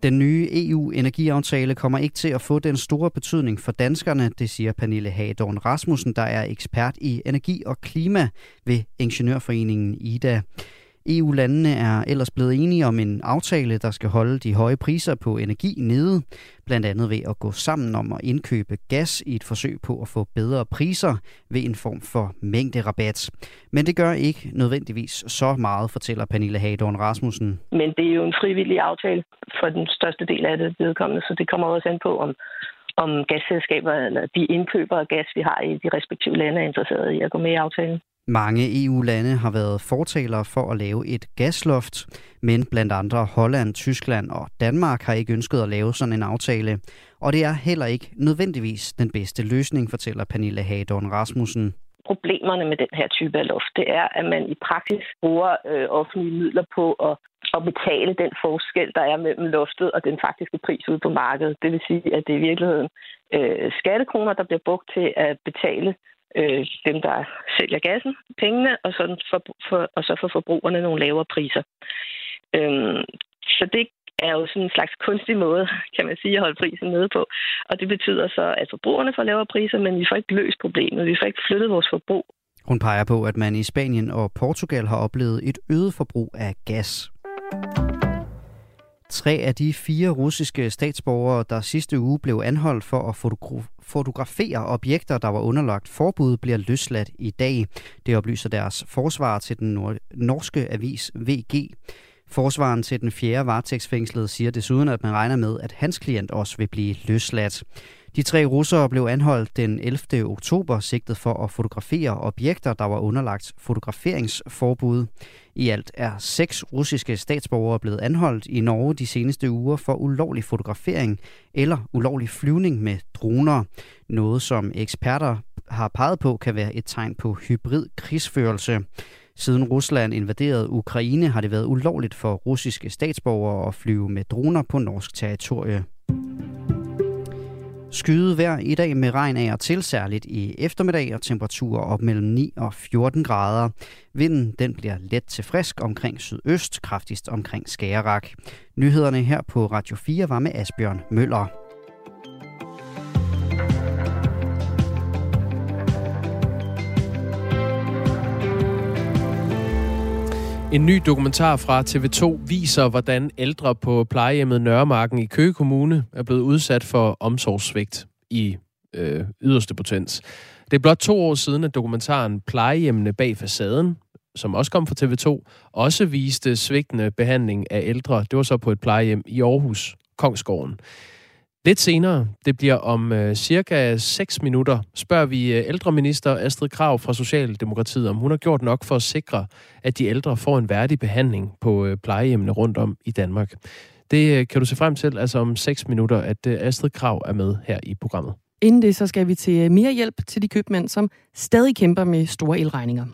M: Den nye EU-energiaftale kommer ikke til at få den store betydning for danskerne, det siger Pernille Hagedorn Rasmussen, der er ekspert i energi og klima ved Ingeniørforeningen IDA. EU-landene er ellers blevet enige om en aftale, der skal holde de høje priser på energi nede, blandt andet ved at gå sammen om at indkøbe gas i et forsøg på at få bedre priser ved en form for mængderabat. Men det gør ikke nødvendigvis så meget, fortæller Pernille Hagedorn Rasmussen.
N: Men det er jo en frivillig aftale for den største del af det vedkommende, så det kommer også an på, om om gasselskaber eller de indkøbere af gas, vi har i de respektive lande, er interesseret i at gå med i aftalen.
M: Mange EU-lande har været fortalere for at lave et gasloft, men blandt andre Holland, Tyskland og Danmark har ikke ønsket at lave sådan en aftale. Og det er heller ikke nødvendigvis den bedste løsning, fortæller Pernille Hadorn Rasmussen.
N: Problemerne med den her type af loft, det er, at man i praksis bruger øh, offentlige midler på at, at betale den forskel, der er mellem loftet og den faktiske pris ude på markedet. Det vil sige, at det er i virkeligheden øh, skattekroner, der bliver brugt til at betale øh, dem, der sælger gassen, pengene, og, sådan for, for, og så for forbrugerne nogle lavere priser. Øhm, så det er jo sådan en slags kunstig måde, kan man sige, at holde prisen nede på. Og det betyder så, at forbrugerne får lavere priser, men vi får ikke løst problemet. Vi får ikke flyttet vores forbrug.
M: Hun peger på, at man i Spanien og Portugal har oplevet et øget forbrug af gas. Tre af de fire russiske statsborgere, der sidste uge blev anholdt for at fotografere objekter, der var underlagt forbud, bliver løsladt i dag. Det oplyser deres forsvar til den norske avis VG. Forsvaren til den fjerde varetægtsfængslede siger desuden, at man regner med, at hans klient også vil blive løsladt. De tre russere blev anholdt den 11. oktober, sigtet for at fotografere objekter, der var underlagt fotograferingsforbud. I alt er seks russiske statsborgere blevet anholdt i Norge de seneste uger for ulovlig fotografering eller ulovlig flyvning med droner. Noget som eksperter har peget på kan være et tegn på hybrid krigsførelse. Siden Rusland invaderede Ukraine har det været ulovligt for russiske statsborgere at flyve med droner på norsk territorie. Skyde vejr i dag med regn af og til, særligt i eftermiddag, og temperaturer op mellem 9 og 14 grader. Vinden den bliver let til frisk omkring sydøst, kraftigst omkring Skagerak. Nyhederne her på Radio 4 var med Asbjørn Møller.
A: En ny dokumentar fra TV2 viser, hvordan ældre på plejehjemmet Nørremarken i Køge Kommune er blevet udsat for omsorgssvigt i øh, yderste potens. Det er blot to år siden, at dokumentaren Plejehjemmene bag facaden, som også kom fra TV2, også viste svigtende behandling af ældre. Det var så på et plejehjem i Aarhus, Kongsgården. Lidt senere, det bliver om øh, cirka 6 minutter, spørger vi øh, ældreminister Astrid Krav fra Socialdemokratiet, om hun har gjort nok for at sikre, at de ældre får en værdig behandling på øh, plejehjemmene rundt om i Danmark. Det øh, kan du se frem til, altså om 6 minutter, at øh, Astrid Krav er med her i programmet.
G: Inden det, så skal vi til øh, mere hjælp til de købmænd, som stadig kæmper med store elregninger.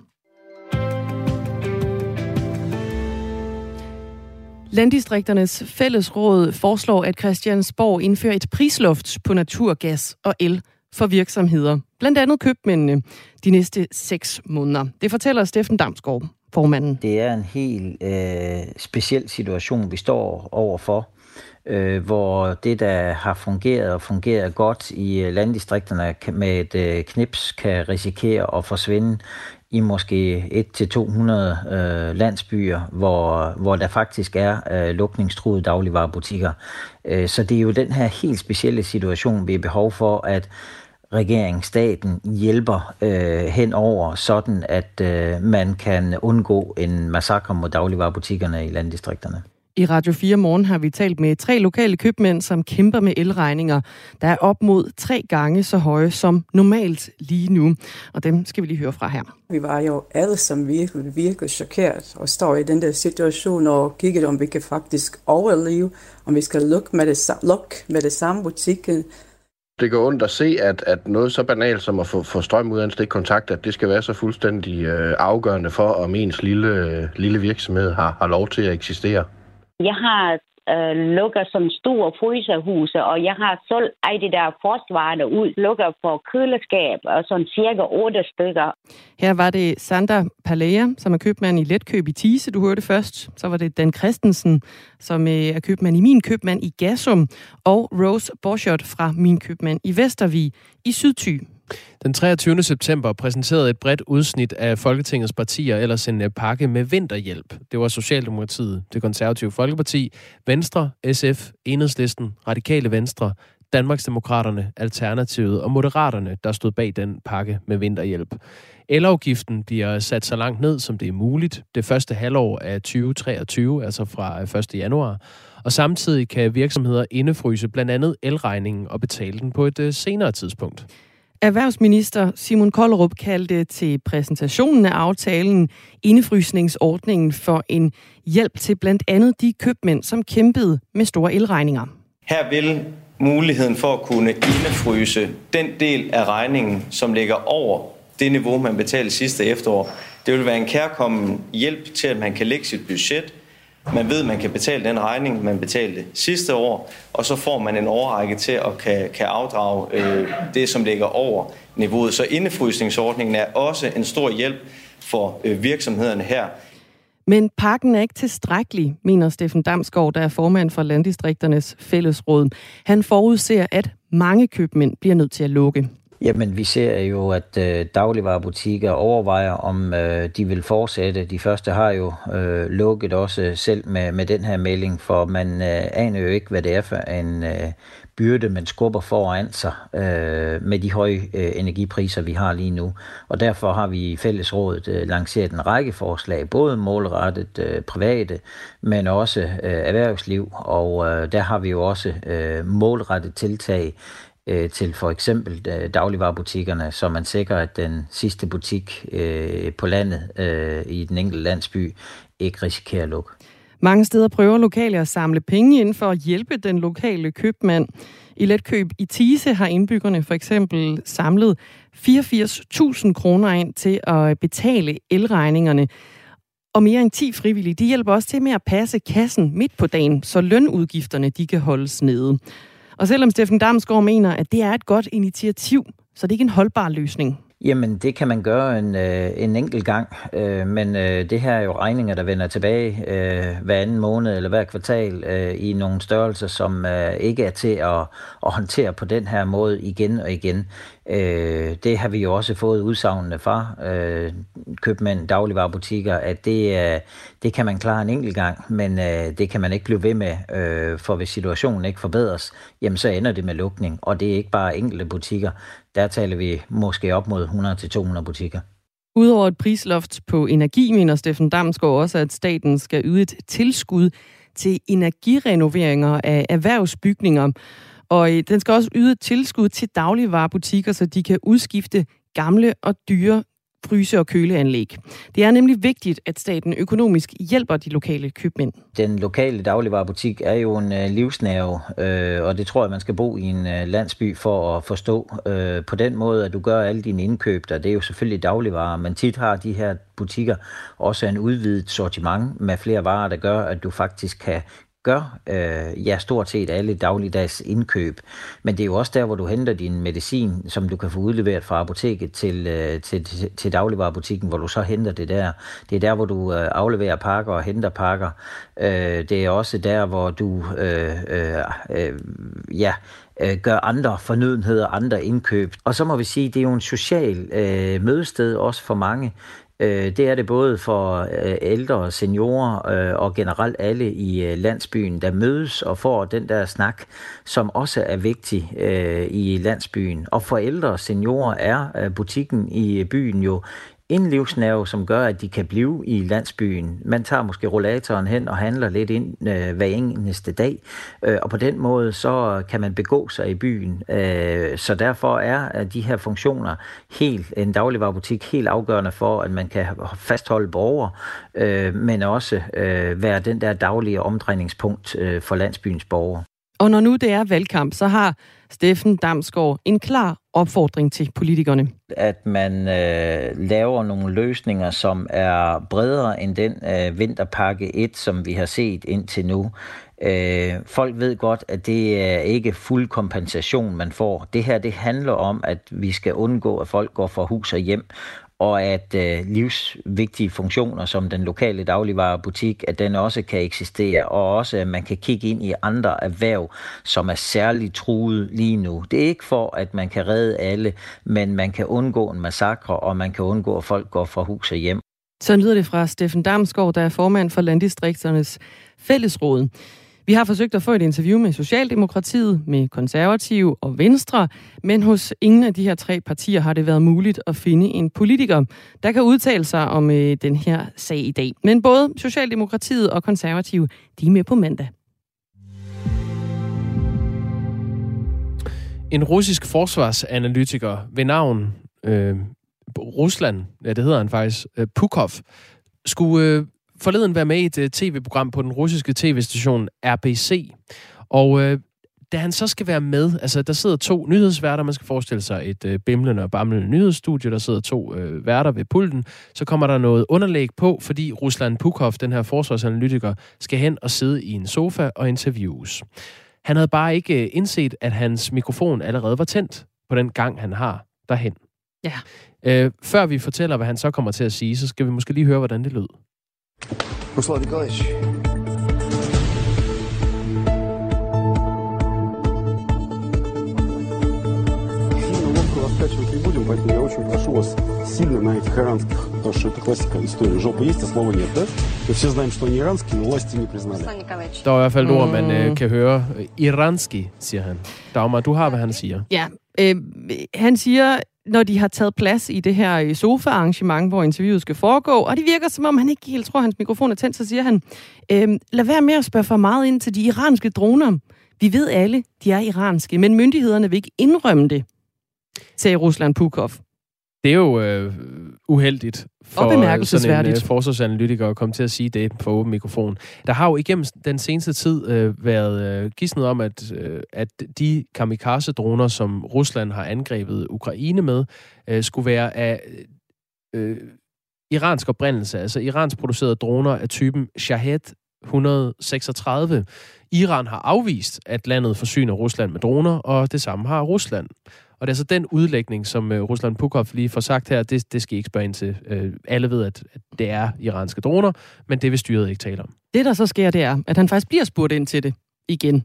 G: Landdistrikternes fællesråd foreslår, at Christiansborg indfører et prisloft på naturgas og el for virksomheder, blandt andet købmændene, de næste seks måneder. Det fortæller Steffen Damsgaard, formanden.
O: Det er en helt øh, speciel situation, vi står overfor øh, hvor det, der har fungeret og fungeret godt i øh, landdistrikterne med et øh, knips, kan risikere at forsvinde i måske 1-200 øh, landsbyer, hvor, hvor der faktisk er øh, lukningstruede dagligvarerbutikker. Øh, så det er jo den her helt specielle situation, vi har behov for, at regeringen, staten hjælper øh, henover, sådan at øh, man kan undgå en massakre mod dagligvarerbutikkerne i landdistrikterne.
G: I Radio 4 Morgen har vi talt med tre lokale købmænd, som kæmper med elregninger, der er op mod tre gange så høje som normalt lige nu. Og dem skal vi lige høre fra her.
P: Vi var jo alle som virkelig, virkelig chokeret og står i den der situation og kigger, om vi kan faktisk overleve, om vi skal lukke med det, lukke med det samme butikken.
Q: Det går ondt at se, at, at noget så banalt som at få, få strøm ud af en stikkontakt, at det skal være så fuldstændig øh, afgørende for, om ens lille, lille virksomhed har, har lov til at eksistere.
R: Jeg har øh, lukker som store fryserhuse, og jeg har solgt af de der frostvarer ud, lukker for køleskab og sådan cirka otte stykker.
G: Her var det Sander Palea, som er købmand i Letkøb i Tise, du hørte først. Så var det Dan Christensen, som øh, er købmand i Min Købmand i Gasum, og Rose Borchert fra Min Købmand i Vestervig i Sydthy.
A: Den 23. september præsenterede et bredt udsnit af Folketingets partier ellers en øh, pakke med vinterhjælp. Det var Socialdemokratiet, det konservative Folkeparti, Venstre, SF, Enhedslisten, Radikale Venstre, Danmarksdemokraterne, Alternativet og Moderaterne, der stod bag den pakke med vinterhjælp. Elafgiften bliver sat så langt ned, som det er muligt, det første halvår af 2023, altså fra øh, 1. januar. Og samtidig kan virksomheder indefryse blandt andet elregningen og betale den på et øh, senere tidspunkt.
G: Erhvervsminister Simon Kollerup kaldte til præsentationen af aftalen indefrysningsordningen for en hjælp til blandt andet de købmænd, som kæmpede med store elregninger.
S: Her vil muligheden for at kunne indefryse den del af regningen, som ligger over det niveau, man betalte sidste efterår. Det vil være en kærkommen hjælp til, at man kan lægge sit budget man ved, at man kan betale den regning, man betalte sidste år, og så får man en overrække til at kan, kan afdrage øh, det, som ligger over niveauet. Så indefrysningsordningen er også en stor hjælp for øh, virksomhederne her.
G: Men pakken er ikke tilstrækkelig, mener Steffen Damsgaard, der er formand for Landdistrikternes Fællesråd. Han forudser, at mange købmænd bliver nødt til at lukke.
O: Jamen, vi ser jo, at øh, dagligvarerbutikker overvejer, om øh, de vil fortsætte. De første har jo øh, lukket også selv med, med den her melding, for man øh, aner jo ikke, hvad det er for en øh, byrde, man skubber foran sig øh, med de høje øh, energipriser, vi har lige nu. Og derfor har vi i fællesrådet øh, lanceret en række forslag, både målrettet øh, private, men også øh, erhvervsliv, og øh, der har vi jo også øh, målrettet tiltag øh, til for eksempel øh, dagligvarerbutikkerne, så man sikrer, at den sidste butik øh, på landet øh, i den enkelte landsby ikke risikerer at lukke.
G: Mange steder prøver lokale at samle penge ind for at hjælpe den lokale købmand. I Letkøb i Tise har indbyggerne for eksempel samlet 84.000 kroner ind til at betale elregningerne. Og mere end 10 frivillige, de hjælper også til med at passe kassen midt på dagen, så lønudgifterne de kan holdes nede. Og selvom Steffen Damsgaard mener, at det er et godt initiativ, så det er ikke en holdbar løsning.
O: Jamen, det kan man gøre en, øh, en enkelt gang, øh, men øh, det her er jo regninger, der vender tilbage øh, hver anden måned eller hver kvartal øh, i nogle størrelser, som øh, ikke er til at, at håndtere på den her måde igen og igen. Øh, det har vi jo også fået udsagnene fra øh, købmænd, dagligvarerbutikker, at det, øh, det kan man klare en enkelt gang, men øh, det kan man ikke blive ved med, øh, for hvis situationen ikke forbedres, jamen så ender det med lukning, og det er ikke bare enkelte butikker. Der taler vi måske op mod 100-200 butikker.
G: Udover et prisloft på energi, mener Steffen Damsgaard også, at staten skal yde et tilskud til energirenoveringer af erhvervsbygninger. Og øh, den skal også yde tilskud til dagligvarerbutikker, så de kan udskifte gamle og dyre fryse- og køleanlæg. Det er nemlig vigtigt, at staten økonomisk hjælper de lokale købmænd.
O: Den lokale dagligvarerbutik er jo en øh, livsnerve, øh, og det tror jeg, man skal bo i en øh, landsby for at forstå. Øh, på den måde, at du gør alle dine indkøb, der det er jo selvfølgelig dagligvarer, men tit har de her butikker også en udvidet sortiment med flere varer, der gør, at du faktisk kan gør øh, ja, stort set alle dagligdags indkøb. Men det er jo også der, hvor du henter din medicin, som du kan få udleveret fra apoteket til, øh, til, til, til dagligvarerbutikken, hvor du så henter det der. Det er der, hvor du øh, afleverer pakker og henter pakker. Øh, det er også der, hvor du øh, øh, øh, ja, øh, gør andre fornødenheder, andre indkøb. Og så må vi sige, det er jo en social øh, mødested også for mange. Øh, det er det både for øh, ældre, seniorer øh, og generelt alle i øh, landsbyen, der mødes og får den der snak, som også er vigtig øh, i landsbyen. Og for ældre og seniorer er øh, butikken i byen jo en livsnerve, som gør, at de kan blive i landsbyen. Man tager måske rollatoren hen og handler lidt ind øh, hver eneste dag, øh, og på den måde så kan man begå sig i byen. Øh, så derfor er de her funktioner helt, en dagligvarerbutik helt afgørende for, at man kan fastholde borgere, øh, men også øh, være den der daglige omdrejningspunkt øh, for landsbyens borgere.
G: Og når nu det er valgkamp, så har Steffen Damsgaard en klar opfordring til politikerne.
O: At man øh, laver nogle løsninger, som er bredere end den øh, vinterpakke 1, som vi har set indtil nu. Øh, folk ved godt, at det er ikke fuld kompensation, man får. Det her det handler om, at vi skal undgå, at folk går fra hus og hjem, og at øh, livsvigtige funktioner som den lokale dagligvarebutik, at den også kan eksistere, og også at man kan kigge ind i andre erhverv, som er særligt truet lige nu. Det er ikke for, at man kan redde alle, men man kan undgå en massakre, og man kan undgå, at folk går fra hus og hjem.
G: Så lyder det fra Steffen Damsgaard, der er formand for Landdistrikternes Fællesråd. Vi har forsøgt at få et interview med Socialdemokratiet, med Konservative og Venstre, men hos ingen af de her tre partier har det været muligt at finde en politiker, der kan udtale sig om øh, den her sag i dag. Men både Socialdemokratiet og Konservative, de er med på mandag.
A: En russisk forsvarsanalytiker ved navn øh, Rusland, ja det hedder han faktisk, øh, Pukov, skulle øh, forleden være med i et uh, tv-program på den russiske tv-station RBC. Og uh, da han så skal være med, altså der sidder to nyhedsværter, man skal forestille sig et uh, bimlende og bamlende nyhedsstudie, der sidder to uh, værter ved pulten, så kommer der noget underlæg på, fordi Rusland Pukov, den her forsvarsanalytiker, skal hen og sidde i en sofa og interviews. Han havde bare ikke indset, at hans mikrofon allerede var tændt på den gang, han har derhen.
G: Ja.
A: Uh, før vi fortæller, hvad han så kommer til at sige, så skal vi måske lige høre, hvordan det lød.
T: Руслан Николаевич. Раскачивать не будем, поэтому я очень прошу вас сильно на этих иранских, потому что это классика истории. Жопа есть, а слова нет, да? Мы все знаем, что они иранские, но власти не признали.
A: Der er i hvert fald ord, man øh, kan høre. Iranski, siger han. Dagmar, du har, hvad han siger.
G: Ja, øh, han siger, når de har taget plads i det her øh, sofa-arrangement, hvor interviewet skal foregå, og det virker som om, han ikke helt tror, at hans mikrofon er tændt, så siger han, øhm, lad være med at spørge for meget ind til de iranske droner. Vi ved alle, de er iranske, men myndighederne vil ikke indrømme det, sagde Rusland Pukov.
A: Det er jo øh, uheldigt for sådan en øh, forsvarsanalytiker at komme til at sige det på åben mikrofon. Der har jo igennem den seneste tid øh, været øh, gidsnet om, at, øh, at de kamikaze-droner, som Rusland har angrebet Ukraine med, øh, skulle være af øh, iransk oprindelse, altså iransk producerede droner af typen Shahed 136. Iran har afvist, at landet forsyner Rusland med droner, og det samme har Rusland. Og det er så den udlægning, som øh, Rusland Pukov lige får sagt her, det, det skal I ikke spørge ind til. Øh, alle ved, at, at det er iranske droner, men det vil styret ikke tale om.
G: Det, der så sker, det er, at han faktisk bliver spurgt ind til det igen.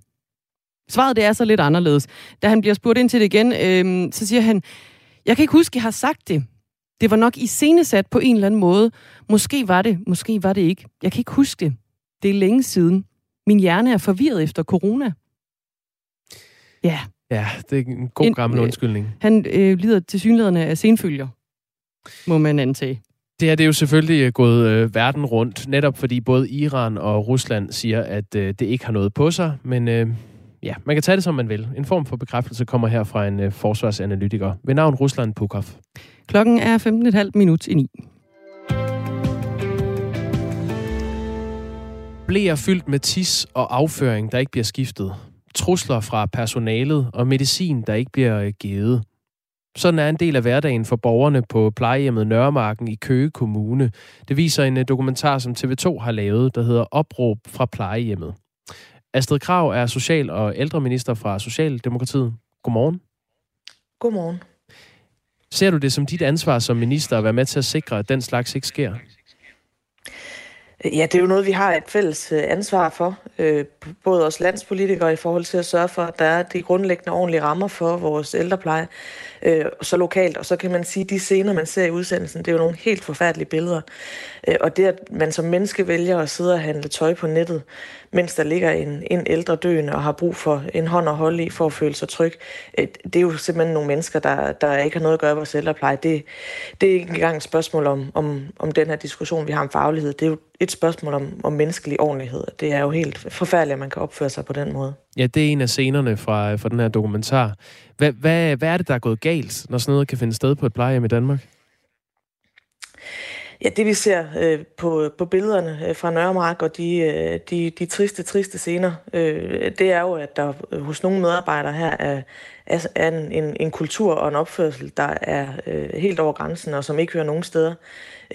G: Svaret det er så lidt anderledes. Da han bliver spurgt ind til det igen, øh, så siger han, jeg kan ikke huske, at jeg har sagt det. Det var nok iscenesat på en eller anden måde. Måske var det, måske var det ikke. Jeg kan ikke huske det. Det er længe siden. Min hjerne er forvirret efter corona. Ja,
A: Ja, det er en god gammel undskyldning.
G: Han øh, lider til synligheden af senfølger, må man antage.
A: Det er det jo selvfølgelig øh, gået øh, verden rundt, netop fordi både Iran og Rusland siger, at øh, det ikke har noget på sig, men øh, ja, man kan tage det, som man vil. En form for bekræftelse kommer her fra en øh, forsvarsanalytiker ved navn Rusland Pukov.
G: Klokken er 15,5 minut i 9.
A: Bliver fyldt med tis og afføring, der ikke bliver skiftet trusler fra personalet og medicin, der ikke bliver øh, givet. Sådan er en del af hverdagen for borgerne på plejehjemmet Nørremarken i Køge Kommune. Det viser en øh, dokumentar, som TV2 har lavet, der hedder Opråb fra plejehjemmet. Astrid Krav er social- og ældreminister fra Socialdemokratiet. Godmorgen.
U: Godmorgen.
A: Ser du det som dit ansvar som minister at være med til at sikre, at den slags ikke sker?
U: Ja, det er jo noget, vi har et fælles øh, ansvar for. Øh, både os landspolitikere i forhold til at sørge for, at der er de grundlæggende ordentlige rammer for vores ældrepleje, øh, så lokalt. Og så kan man sige, at de scener, man ser i udsendelsen, det er jo nogle helt forfærdelige billeder. Øh, og det, at man som menneske vælger at sidde og handle tøj på nettet, mens der ligger en, en ældre døende og har brug for en hånd at holde i for at føle sig tryg, øh, det er jo simpelthen nogle mennesker, der, der ikke har noget at gøre med vores ældrepleje. Det, det er ikke engang et spørgsmål om, om, om den her diskussion, vi har om faglighed. Det er jo et spørgsmål om, om menneskelig ordentlighed. Det er jo helt forfærdeligt, at man kan opføre sig på den måde.
A: Ja, det er en af scenerne fra, fra den her dokumentar. Hvad, hvad, hvad er det, der er gået galt, når sådan noget kan finde sted på et plejehjem i Danmark?
U: Ja, det vi ser øh, på, på billederne øh, fra Nørremark og de, øh, de, de triste, triste scener, øh, det er jo, at der hos nogle medarbejdere her er, er en, en, en kultur og en opførsel, der er øh, helt over grænsen og som ikke hører nogen steder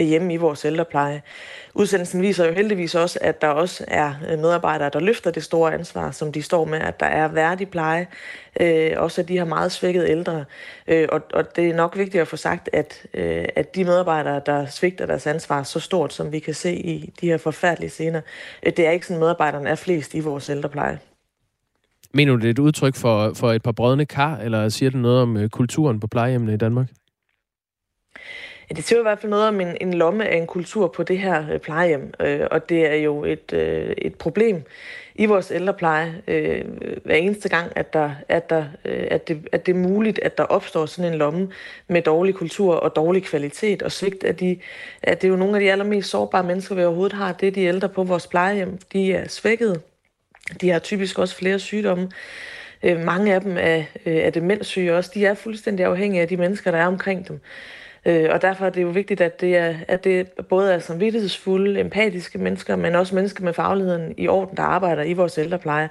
U: øh, hjemme i vores ældrepleje. Udsendelsen viser jo heldigvis også, at der også er øh, medarbejdere, der løfter det store ansvar, som de står med, at der er værdig pleje, øh, også at de har meget svækket ældre. Øh, og, og det er nok vigtigt at få sagt, at, øh, at de medarbejdere, der svigter deres ansvar så stort, som vi kan se i de her forfærdelige scener, øh, det er ikke sådan, medarbejderne er flest i vores ældrepleje.
A: Mener du, det er et udtryk for, for et par brødne kar, eller siger det noget om øh, kulturen på plejehjemmene i Danmark?
U: Ja, det siger i hvert fald noget om en, en lomme af en kultur på det her øh, plejehjem, øh, og det er jo et, øh, et problem i vores ældrepleje øh, hver eneste gang, at, der, at, der, øh, at, det, at det er muligt, at der opstår sådan en lomme med dårlig kultur og dårlig kvalitet og svigt af de, at det er jo nogle af de allermest sårbare mennesker, vi overhovedet har, det er de ældre på vores plejehjem. De er svækkede, de har typisk også flere sygdomme. Øh, mange af dem er, øh, er demenssyge også. De er fuldstændig afhængige af de mennesker, der er omkring dem. Øh, og derfor er det jo vigtigt, at det, er, at det både er samvittighedsfulde, empatiske mennesker, men også mennesker med fagligheden i orden, der arbejder i vores ældrepleje.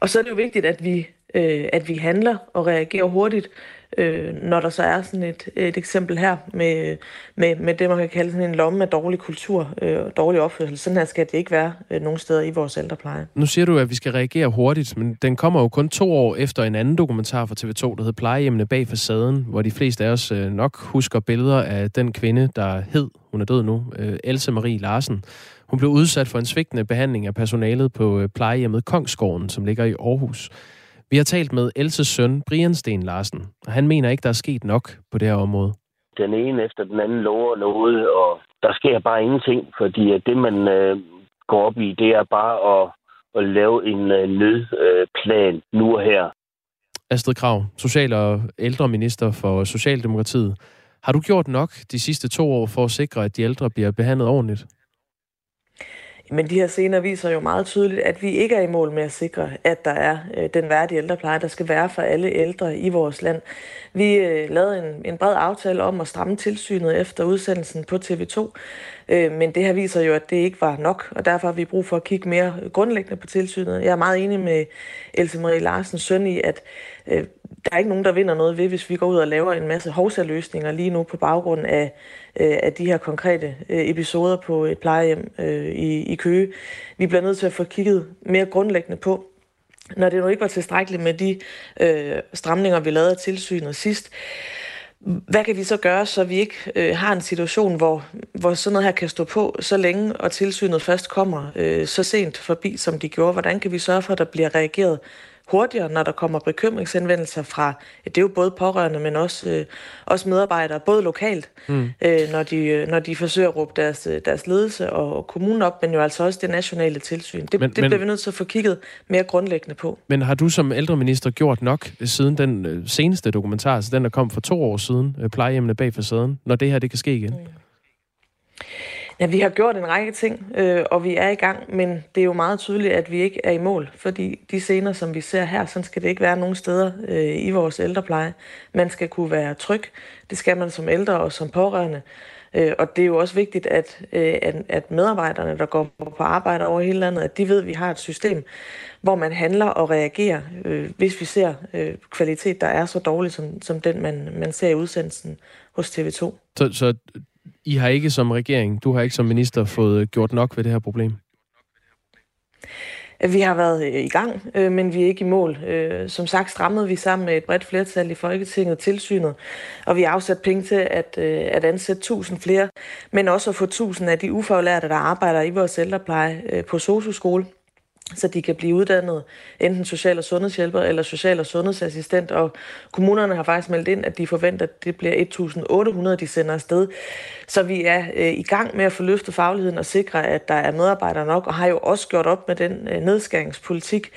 U: Og så er det jo vigtigt, at vi, øh, at vi handler og reagerer hurtigt, øh, når der så er sådan et, et eksempel her med, med, med det, man kan kalde sådan en lomme af dårlig kultur øh, og dårlig opførsel. Sådan her skal det ikke være øh, nogen steder i vores ældrepleje.
A: Nu siger du, at vi skal reagere hurtigt, men den kommer jo kun to år efter en anden dokumentar fra TV2, der hedder Plejehjemmene bag facaden, hvor de fleste af os øh, nok husker billeder af den kvinde, der hed, hun er død nu, øh, Else Marie Larsen. Hun blev udsat for en svigtende behandling af personalet på øh, plejehjemmet Kongsgården, som ligger i Aarhus. Vi har talt med Elses søn, Brian Sten Larsen, og han mener ikke, der er sket nok på det her område.
V: Den ene efter den anden lover noget, og der sker bare ingenting, fordi det, man øh, går op i, det er bare at, at lave en øh, nødplan øh, nu og her.
A: Astrid Krav, social- og ældreminister for Socialdemokratiet. Har du gjort nok de sidste to år for at sikre, at de ældre bliver behandlet ordentligt?
U: Men de her scener viser jo meget tydeligt, at vi ikke er i mål med at sikre, at der er øh, den værdige ældrepleje, der skal være for alle ældre i vores land. Vi øh, lavede en, en bred aftale om at stramme tilsynet efter udsendelsen på TV2, øh, men det her viser jo, at det ikke var nok, og derfor har vi brug for at kigge mere grundlæggende på tilsynet. Jeg er meget enig med Else Marie Larsens søn i, at øh, der er ikke nogen, der vinder noget ved, hvis vi går ud og laver en masse hovsaløsninger lige nu på baggrund af, øh, af de her konkrete øh, episoder på et plejehjem øh, i, i Køge. Vi bliver nødt til at få kigget mere grundlæggende på, når det nu ikke var tilstrækkeligt med de øh, stramninger, vi lavede af tilsynet sidst, hvad kan vi så gøre, så vi ikke øh, har en situation, hvor, hvor sådan noget her kan stå på så længe, og tilsynet først kommer øh, så sent forbi, som de gjorde? Hvordan kan vi sørge for, at der bliver reageret hurtigere, når der kommer bekymringsindvendelser fra, det er jo både pårørende, men også, øh, også medarbejdere, både lokalt, mm. øh, når, de, når de forsøger at råbe deres, deres ledelse og kommunen op, men jo altså også det nationale tilsyn. Det, men, det bliver vi nødt til at få kigget mere grundlæggende på.
A: Men har du som ældreminister gjort nok siden den øh, seneste dokumentar, altså den, der kom for to år siden, øh, plejehjemmene bag facaden, når det her det kan ske igen? Mm.
U: Ja, vi har gjort en række ting, øh, og vi er i gang, men det er jo meget tydeligt, at vi ikke er i mål, fordi de scener, som vi ser her, sådan skal det ikke være nogen steder øh, i vores ældrepleje. Man skal kunne være tryg, det skal man som ældre og som pårørende, øh, og det er jo også vigtigt, at, øh, at, at medarbejderne, der går på arbejde over hele landet, at de ved, at vi har et system, hvor man handler og reagerer, øh, hvis vi ser øh, kvalitet, der er så dårlig som, som den, man, man ser i udsendelsen hos TV2.
A: Så, så i har ikke som regering, du har ikke som minister fået øh, gjort nok ved det her problem?
U: Vi har været øh, i gang, øh, men vi er ikke i mål. Som sagt strammede vi sammen med et bredt flertal i Folketinget tilsynet, og vi har afsat penge til at, at ansætte 1000 flere, men også at få 1000 af de ufaglærte, der arbejder i vores ældrepleje på sosu så de kan blive uddannet enten social- og sundhedshjælper eller social- og sundhedsassistent. Og kommunerne har faktisk meldt ind, at de forventer, at det bliver 1.800, de sender afsted. Så vi er øh, i gang med at få løftet fagligheden og sikre, at der er medarbejdere nok, og har jo også gjort op med den øh, nedskæringspolitik,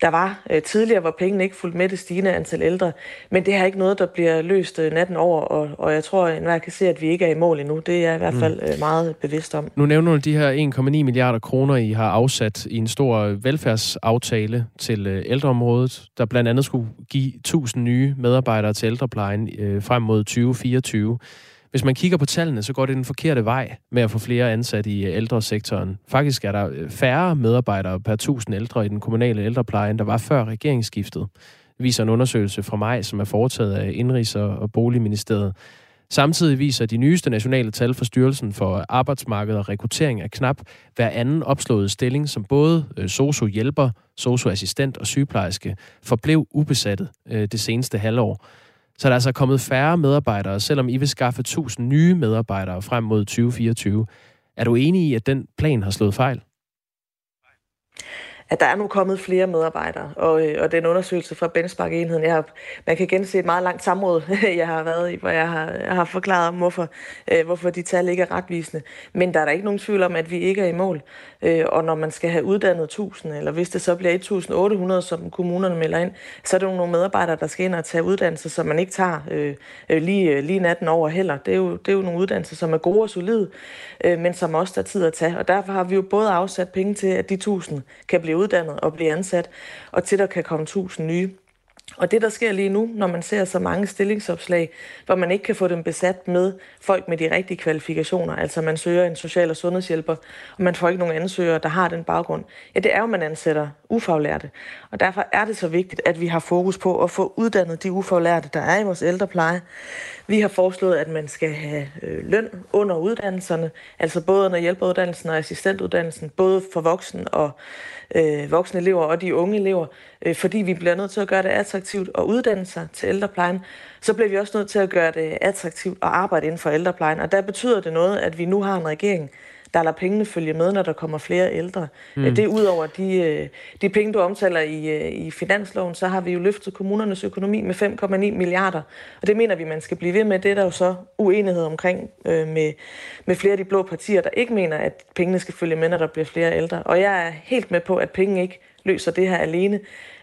U: der var øh, tidligere, hvor pengene ikke fulgte med det stigende antal ældre. Men det er ikke noget, der bliver løst øh, natten over, og, og jeg tror, at enhver kan se, at vi ikke er i mål endnu. Det er jeg i hvert fald mm. øh, meget bevidst om.
A: Nu nævner du de her 1,9 milliarder kroner, I har afsat i en stor velfærdsaftale til øh, ældreområdet, der blandt andet skulle give 1000 nye medarbejdere til ældreplejen øh, frem mod 2024. Hvis man kigger på tallene, så går det den forkerte vej med at få flere ansat i øh, ældresektoren. Faktisk er der øh, færre medarbejdere per 1000 ældre i den kommunale ældrepleje, end der var før regeringsskiftet. Viser en undersøgelse fra mig, som er foretaget af Indrigs- og Boligministeriet. Samtidig viser de nyeste nationale tal for Styrelsen for Arbejdsmarked og Rekruttering af knap hver anden opslået stilling, som både øh, sosu-hjælper, sosu-assistent og sygeplejerske forblev ubesattet øh, det seneste halvår. Så der er altså kommet færre medarbejdere, selvom I vil skaffe 1000 nye medarbejdere frem mod 2024. Er du enig i, at den plan har slået fejl?
U: At der er nu kommet flere medarbejdere, og, øh, og den undersøgelse fra Benchmark-enheden, jeg har, man kan gense et meget langt samråd, jeg har været i, hvor jeg har, jeg har forklaret om, hvorfor, øh, hvorfor de tal ikke er retvisende. Men der er der ikke nogen tvivl om, at vi ikke er i mål. Øh, og når man skal have uddannet 1000, eller hvis det så bliver 1800, som kommunerne melder ind, så er det nogle medarbejdere, der skal ind og tage uddannelse, som man ikke tager øh, øh lige, øh, lige natten over heller. Det er, jo, det er jo nogle uddannelser, som er gode og solide, øh, men som også der tid at tage. Og derfor har vi jo både afsat penge til, at de 1000 kan blive uddannet og blive ansat, og til der kan komme tusind nye. Og det, der sker lige nu, når man ser så mange stillingsopslag, hvor man ikke kan få dem besat med folk med de rigtige kvalifikationer, altså man søger en social- og sundhedshjælper, og man får ikke nogen ansøgere, der har den baggrund, ja, det er jo, man ansætter ufaglærte. Og derfor er det så vigtigt, at vi har fokus på at få uddannet de ufaglærte, der er i vores ældrepleje. Vi har foreslået, at man skal have øh, løn under uddannelserne, altså både under hjælperuddannelsen og assistentuddannelsen, både for voksne og øh, voksne elever og de unge elever, øh, fordi vi bliver nødt til at gøre det attraktivt at uddanne sig til ældreplejen, så bliver vi også nødt til at gøre det attraktivt at arbejde inden for ældreplejen. Og der betyder det noget, at vi nu har en regering, der lader pengene følge med, når der kommer flere ældre. Mm. Det er ud over de, øh, de penge, du omtaler i, øh, i finansloven, så har vi jo løftet kommunernes økonomi med 5,9 milliarder. Og det mener vi, man skal blive ved med. Det er der jo så uenighed omkring øh, med, med flere af de blå partier, der ikke mener, at pengene skal følge med, når der bliver flere ældre. Og jeg er helt med på, at penge ikke løser det her alene.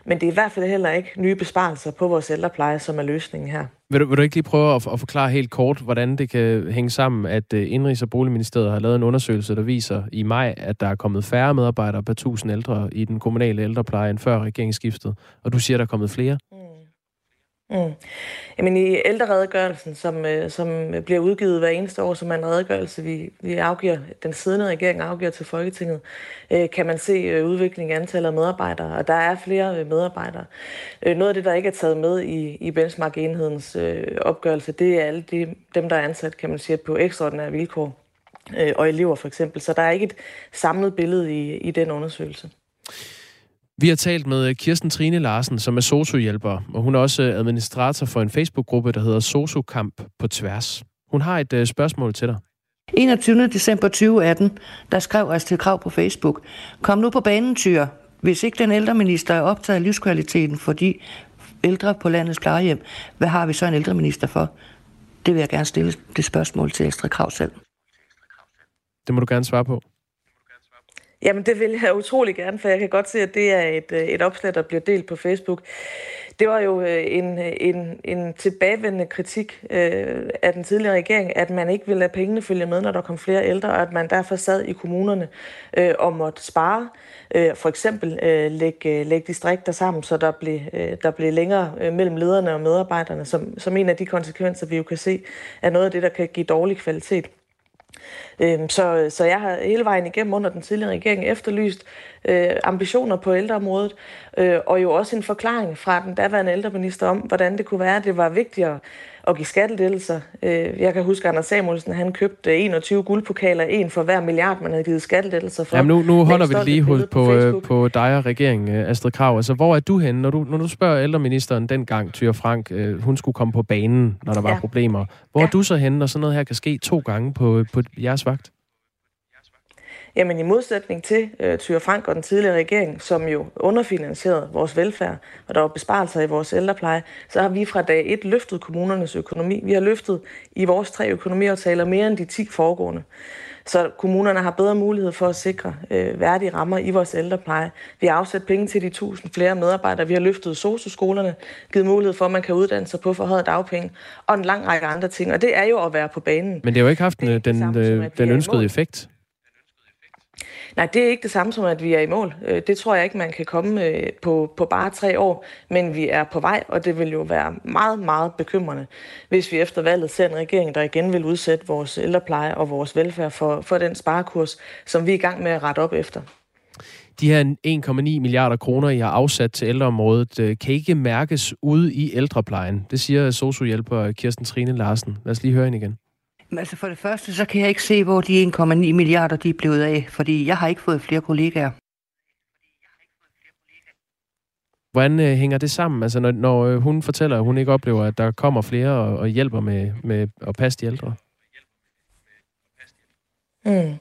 U: Men det er i hvert fald heller ikke nye besparelser på vores ældrepleje, som er løsningen her.
A: Vil du, vil du ikke lige prøve at, at forklare helt kort, hvordan det kan hænge sammen, at uh, Indrigs- og Boligministeriet har lavet en undersøgelse, der viser i maj, at der er kommet færre medarbejdere per tusind ældre i den kommunale ældrepleje end før regeringsskiftet, og du siger, at der er kommet flere? Mm.
U: Mm. Jamen i ældreredegørelsen, som, øh, som øh, bliver udgivet hver eneste år, som er en redegørelse, vi, vi afgiver, den siddende regering afgiver til Folketinget, øh, kan man se udviklingen i antallet af medarbejdere, og der er flere medarbejdere. Noget af det, der ikke er taget med i, i benchmark-enhedens opgørelse, det er alle de, dem, der er ansat, kan man sige, på ekstraordinære vilkår, og elever for eksempel. Så der er ikke et samlet billede i, i den undersøgelse.
A: Vi har talt med Kirsten Trine Larsen, som er sociohjælper, og hun er også administrator for en Facebook-gruppe, der hedder Sosokamp på tværs. Hun har et uh, spørgsmål til dig.
W: 21. december 2018, der skrev Astrid Krav på Facebook, Kom nu på banen, tyr. Hvis ikke den ældreminister er optaget af livskvaliteten for de ældre på landets plejehjem, hvad har vi så en ældreminister for? Det vil jeg gerne stille det spørgsmål til Astrid Krav selv.
A: Det må du gerne svare på.
U: Jamen, det vil jeg utrolig gerne, for jeg kan godt se, at det er et, øh, et opslag, der bliver delt på Facebook. Det var jo øh, en, en, en tilbagevendende kritik øh, af den tidligere regering, at man ikke ville lade pengene følge med, når der kom flere ældre, og at man derfor sad i kommunerne øh, og måtte spare. Øh, for eksempel øh, lægge, øh, lægge distrikter sammen, så der blev, øh, der blev længere øh, mellem lederne og medarbejderne, som, som en af de konsekvenser, vi jo kan se, er noget af det, der kan give dårlig kvalitet. Øhm, så, så jeg har hele vejen igennem under den tidligere regering efterlyst, øh, ambitioner på ældreområdet, øh, og jo også en forklaring fra den daværende ældreminister om, hvordan det kunne være, at det var vigtigere at give skattelettelser. Øh, jeg kan huske, at Anders Samuelsen han købte 21 guldpokaler, en for hver milliard, man havde givet skattelettelser for.
A: Jamen nu, nu holder vi lige hos på, på, øh, på dig og regeringen, øh, Astrid Krav. Altså, hvor er du henne, når du, når du spørger ældreministeren dengang, Tyre Frank, hun skulle komme på banen, når der var ja. problemer. Hvor ja. er du så henne, når sådan noget her kan ske to gange på, på jeres vagt?
U: Jamen i modsætning til øh, Tyre Frank og den tidligere regering, som jo underfinansierede vores velfærd, og der var besparelser i vores ældrepleje, så har vi fra dag et løftet kommunernes økonomi. Vi har løftet i vores tre økonomiaftaler mere end de 10 foregående. Så kommunerne har bedre mulighed for at sikre øh, værdige rammer i vores ældrepleje. Vi har afsat penge til de 1000 flere medarbejdere. Vi har løftet socioskolerne, givet mulighed for, at man kan uddanne sig på forhøjet dagpenge, og en lang række andre ting. Og det er jo at være på banen.
A: Men det har jo ikke haft den, den, øh, den ønskede effekt.
U: Nej, det er ikke det samme som, at vi er i mål. Øh, det tror jeg ikke, man kan komme øh, på, på bare tre år, men vi er på vej, og det vil jo være meget, meget bekymrende, hvis vi efter valget ser en regering, der igen vil udsætte vores ældrepleje og vores velfærd for, for den sparekurs, som vi er i gang med at rette op efter.
A: De her 1,9 milliarder kroner, I har afsat til ældreområdet, øh, kan ikke mærkes ude i ældreplejen. Det siger sociohjælper Kirsten Trine Larsen. Lad os lige høre hende igen.
W: Altså for det første, så kan jeg ikke se, hvor de 1,9 milliarder de er blevet af, fordi jeg har ikke fået flere kollegaer.
A: Hvordan øh, hænger det sammen? Altså når, når øh, hun fortæller, at hun ikke oplever, at der kommer flere og, og hjælper med, med at passe de ældre?
U: Mm.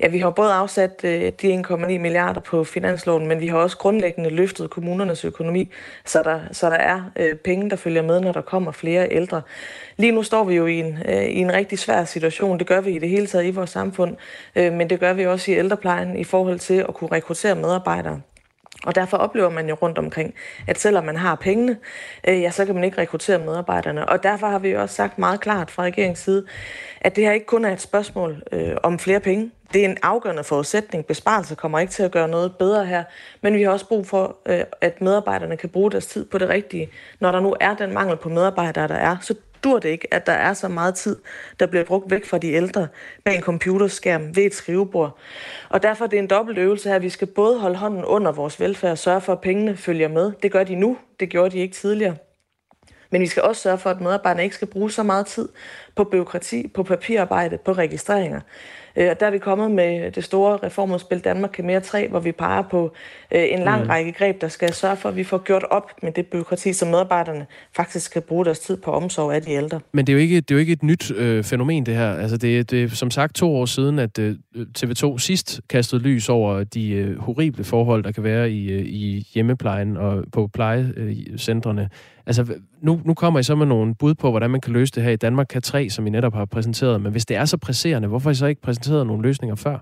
U: Ja, vi har både afsat øh, de 1,9 milliarder på finansloven, men vi har også grundlæggende løftet kommunernes økonomi, så der, så der er øh, penge, der følger med, når der kommer flere ældre. Lige nu står vi jo i en, øh, i en rigtig svær situation. Det gør vi i det hele taget i vores samfund, øh, men det gør vi også i ældreplejen i forhold til at kunne rekruttere medarbejdere. Og derfor oplever man jo rundt omkring, at selvom man har pengene, øh, ja, så kan man ikke rekruttere medarbejderne. Og derfor har vi jo også sagt meget klart fra regeringens side, at det her ikke kun er et spørgsmål øh, om flere penge. Det er en afgørende forudsætning. Besparelser kommer ikke til at gøre noget bedre her, men vi har også brug for, øh, at medarbejderne kan bruge deres tid på det rigtige. Når der nu er den mangel på medarbejdere, der er, så dur det ikke, at der er så meget tid, der bliver brugt væk fra de ældre bag en computerskærm ved et skrivebord. Og derfor er det en dobbelt øvelse her. Vi skal både holde hånden under vores velfærd og sørge for, at pengene følger med. Det gør de nu. Det gjorde de ikke tidligere. Men vi skal også sørge for, at medarbejderne ikke skal bruge så meget tid på byråkrati, på papirarbejde, på registreringer. Øh, og der er vi kommet med det store reformudspil Danmark kan mere 3, hvor vi peger på øh, en lang mm. række greb, der skal sørge for, at vi får gjort op med det byråkrati, som medarbejderne faktisk skal bruge deres tid på omsorg af de ældre.
A: Men det er jo ikke, det er jo ikke et nyt øh, fænomen, det her. Altså, det, det er som sagt to år siden, at øh, TV2 sidst kastede lys over de øh, horrible forhold, der kan være i, øh, i hjemmeplejen og på plejecentrene. Altså, nu, nu kommer I så med nogle bud på, hvordan man kan løse det her i Danmark kan 3, som I netop har præsenteret. Men hvis det er så presserende, hvorfor har I så ikke præsenteret nogle løsninger før?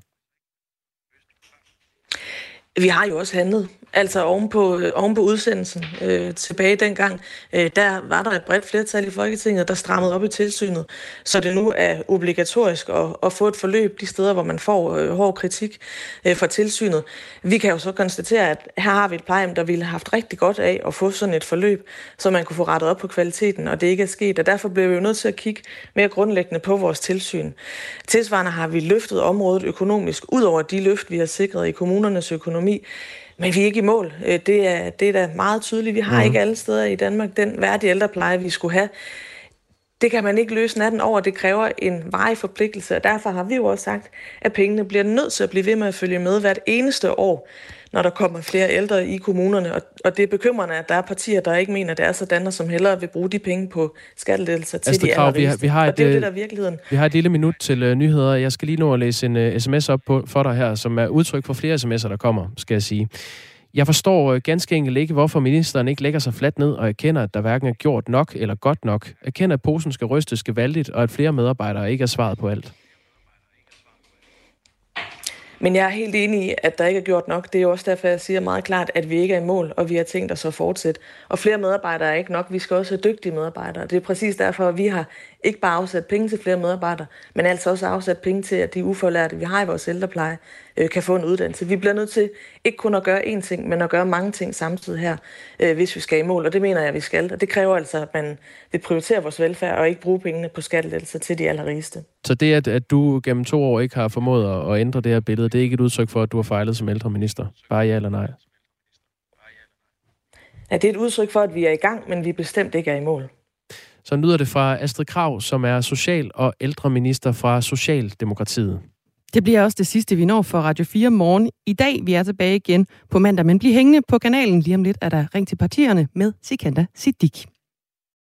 U: Vi har jo også handlet. Altså oven på, øh, oven på udsendelsen øh, tilbage dengang, øh, der var der et bredt flertal i Folketinget, der strammede op i tilsynet, så det nu er obligatorisk at, at få et forløb de steder, hvor man får øh, hård kritik øh, fra tilsynet. Vi kan jo så konstatere, at her har vi et plejehjem, der ville have haft rigtig godt af at få sådan et forløb, så man kunne få rettet op på kvaliteten, og det ikke er sket. Og derfor bliver vi jo nødt til at kigge mere grundlæggende på vores tilsyn. Tilsvarende har vi løftet området økonomisk, ud over de løft, vi har sikret i kommunernes økonomi. Men vi er ikke i mål. Øh, det er, det er da meget tydeligt. Vi har mm. ikke alle steder i Danmark den værdige ældrepleje, vi skulle have. Det kan man ikke løse natten over. Det kræver en varig forpligtelse, og derfor har vi jo også sagt, at pengene bliver nødt til at blive ved med at følge med hvert eneste år når der kommer flere ældre i kommunerne. Og, og det er bekymrende, at der er partier, der ikke mener, at det er sådan, og som hellere vil bruge de penge på skattelettelser til Astrid de Krav,
A: vi har, vi har et,
U: og det er jo det, der er virkeligheden.
A: Vi har et lille minut til uh, nyheder. Jeg skal lige nå at læse en uh, sms op på, for dig her, som er udtryk for flere sms'er, der kommer, skal jeg sige. Jeg forstår ganske enkelt ikke, hvorfor ministeren ikke lægger sig fladt ned og erkender, at der hverken er gjort nok eller godt nok. Erkender, at posen skal rystes gevaldigt, og at flere medarbejdere ikke er svaret på alt.
U: Men jeg er helt enig i, at der ikke er gjort nok. Det er jo også derfor, jeg siger meget klart, at vi ikke er i mål, og vi har tænkt os at fortsætte. Og flere medarbejdere er ikke nok. Vi skal også have dygtige medarbejdere. Det er præcis derfor, at vi har ikke bare afsat penge til flere medarbejdere, men altså også afsat penge til, at de ufaglærte, vi har i vores ældrepleje, øh, kan få en uddannelse. Vi bliver nødt til ikke kun at gøre én ting, men at gøre mange ting samtidig her, øh, hvis vi skal i mål. Og det mener jeg, at vi skal. Og det kræver altså, at man vil prioritere vores velfærd og ikke bruge pengene på skattelettelser til de allerrigeste.
A: Så det, at, at du gennem to år ikke har formået at, at ændre det her billede, det er ikke et udtryk for, at du har fejlet som ældreminister? Bare ja eller nej?
U: Ja, det er et udtryk for, at vi er i gang, men vi bestemt ikke er i mål.
A: Så lyder det fra Astrid Krav, som er social- og ældreminister fra Socialdemokratiet.
G: Det bliver også det sidste, vi når for Radio 4 morgen. I dag vi er tilbage igen på mandag, men bliv hængende på kanalen. Lige om lidt er der Ring til partierne med Sikanda Siddiq.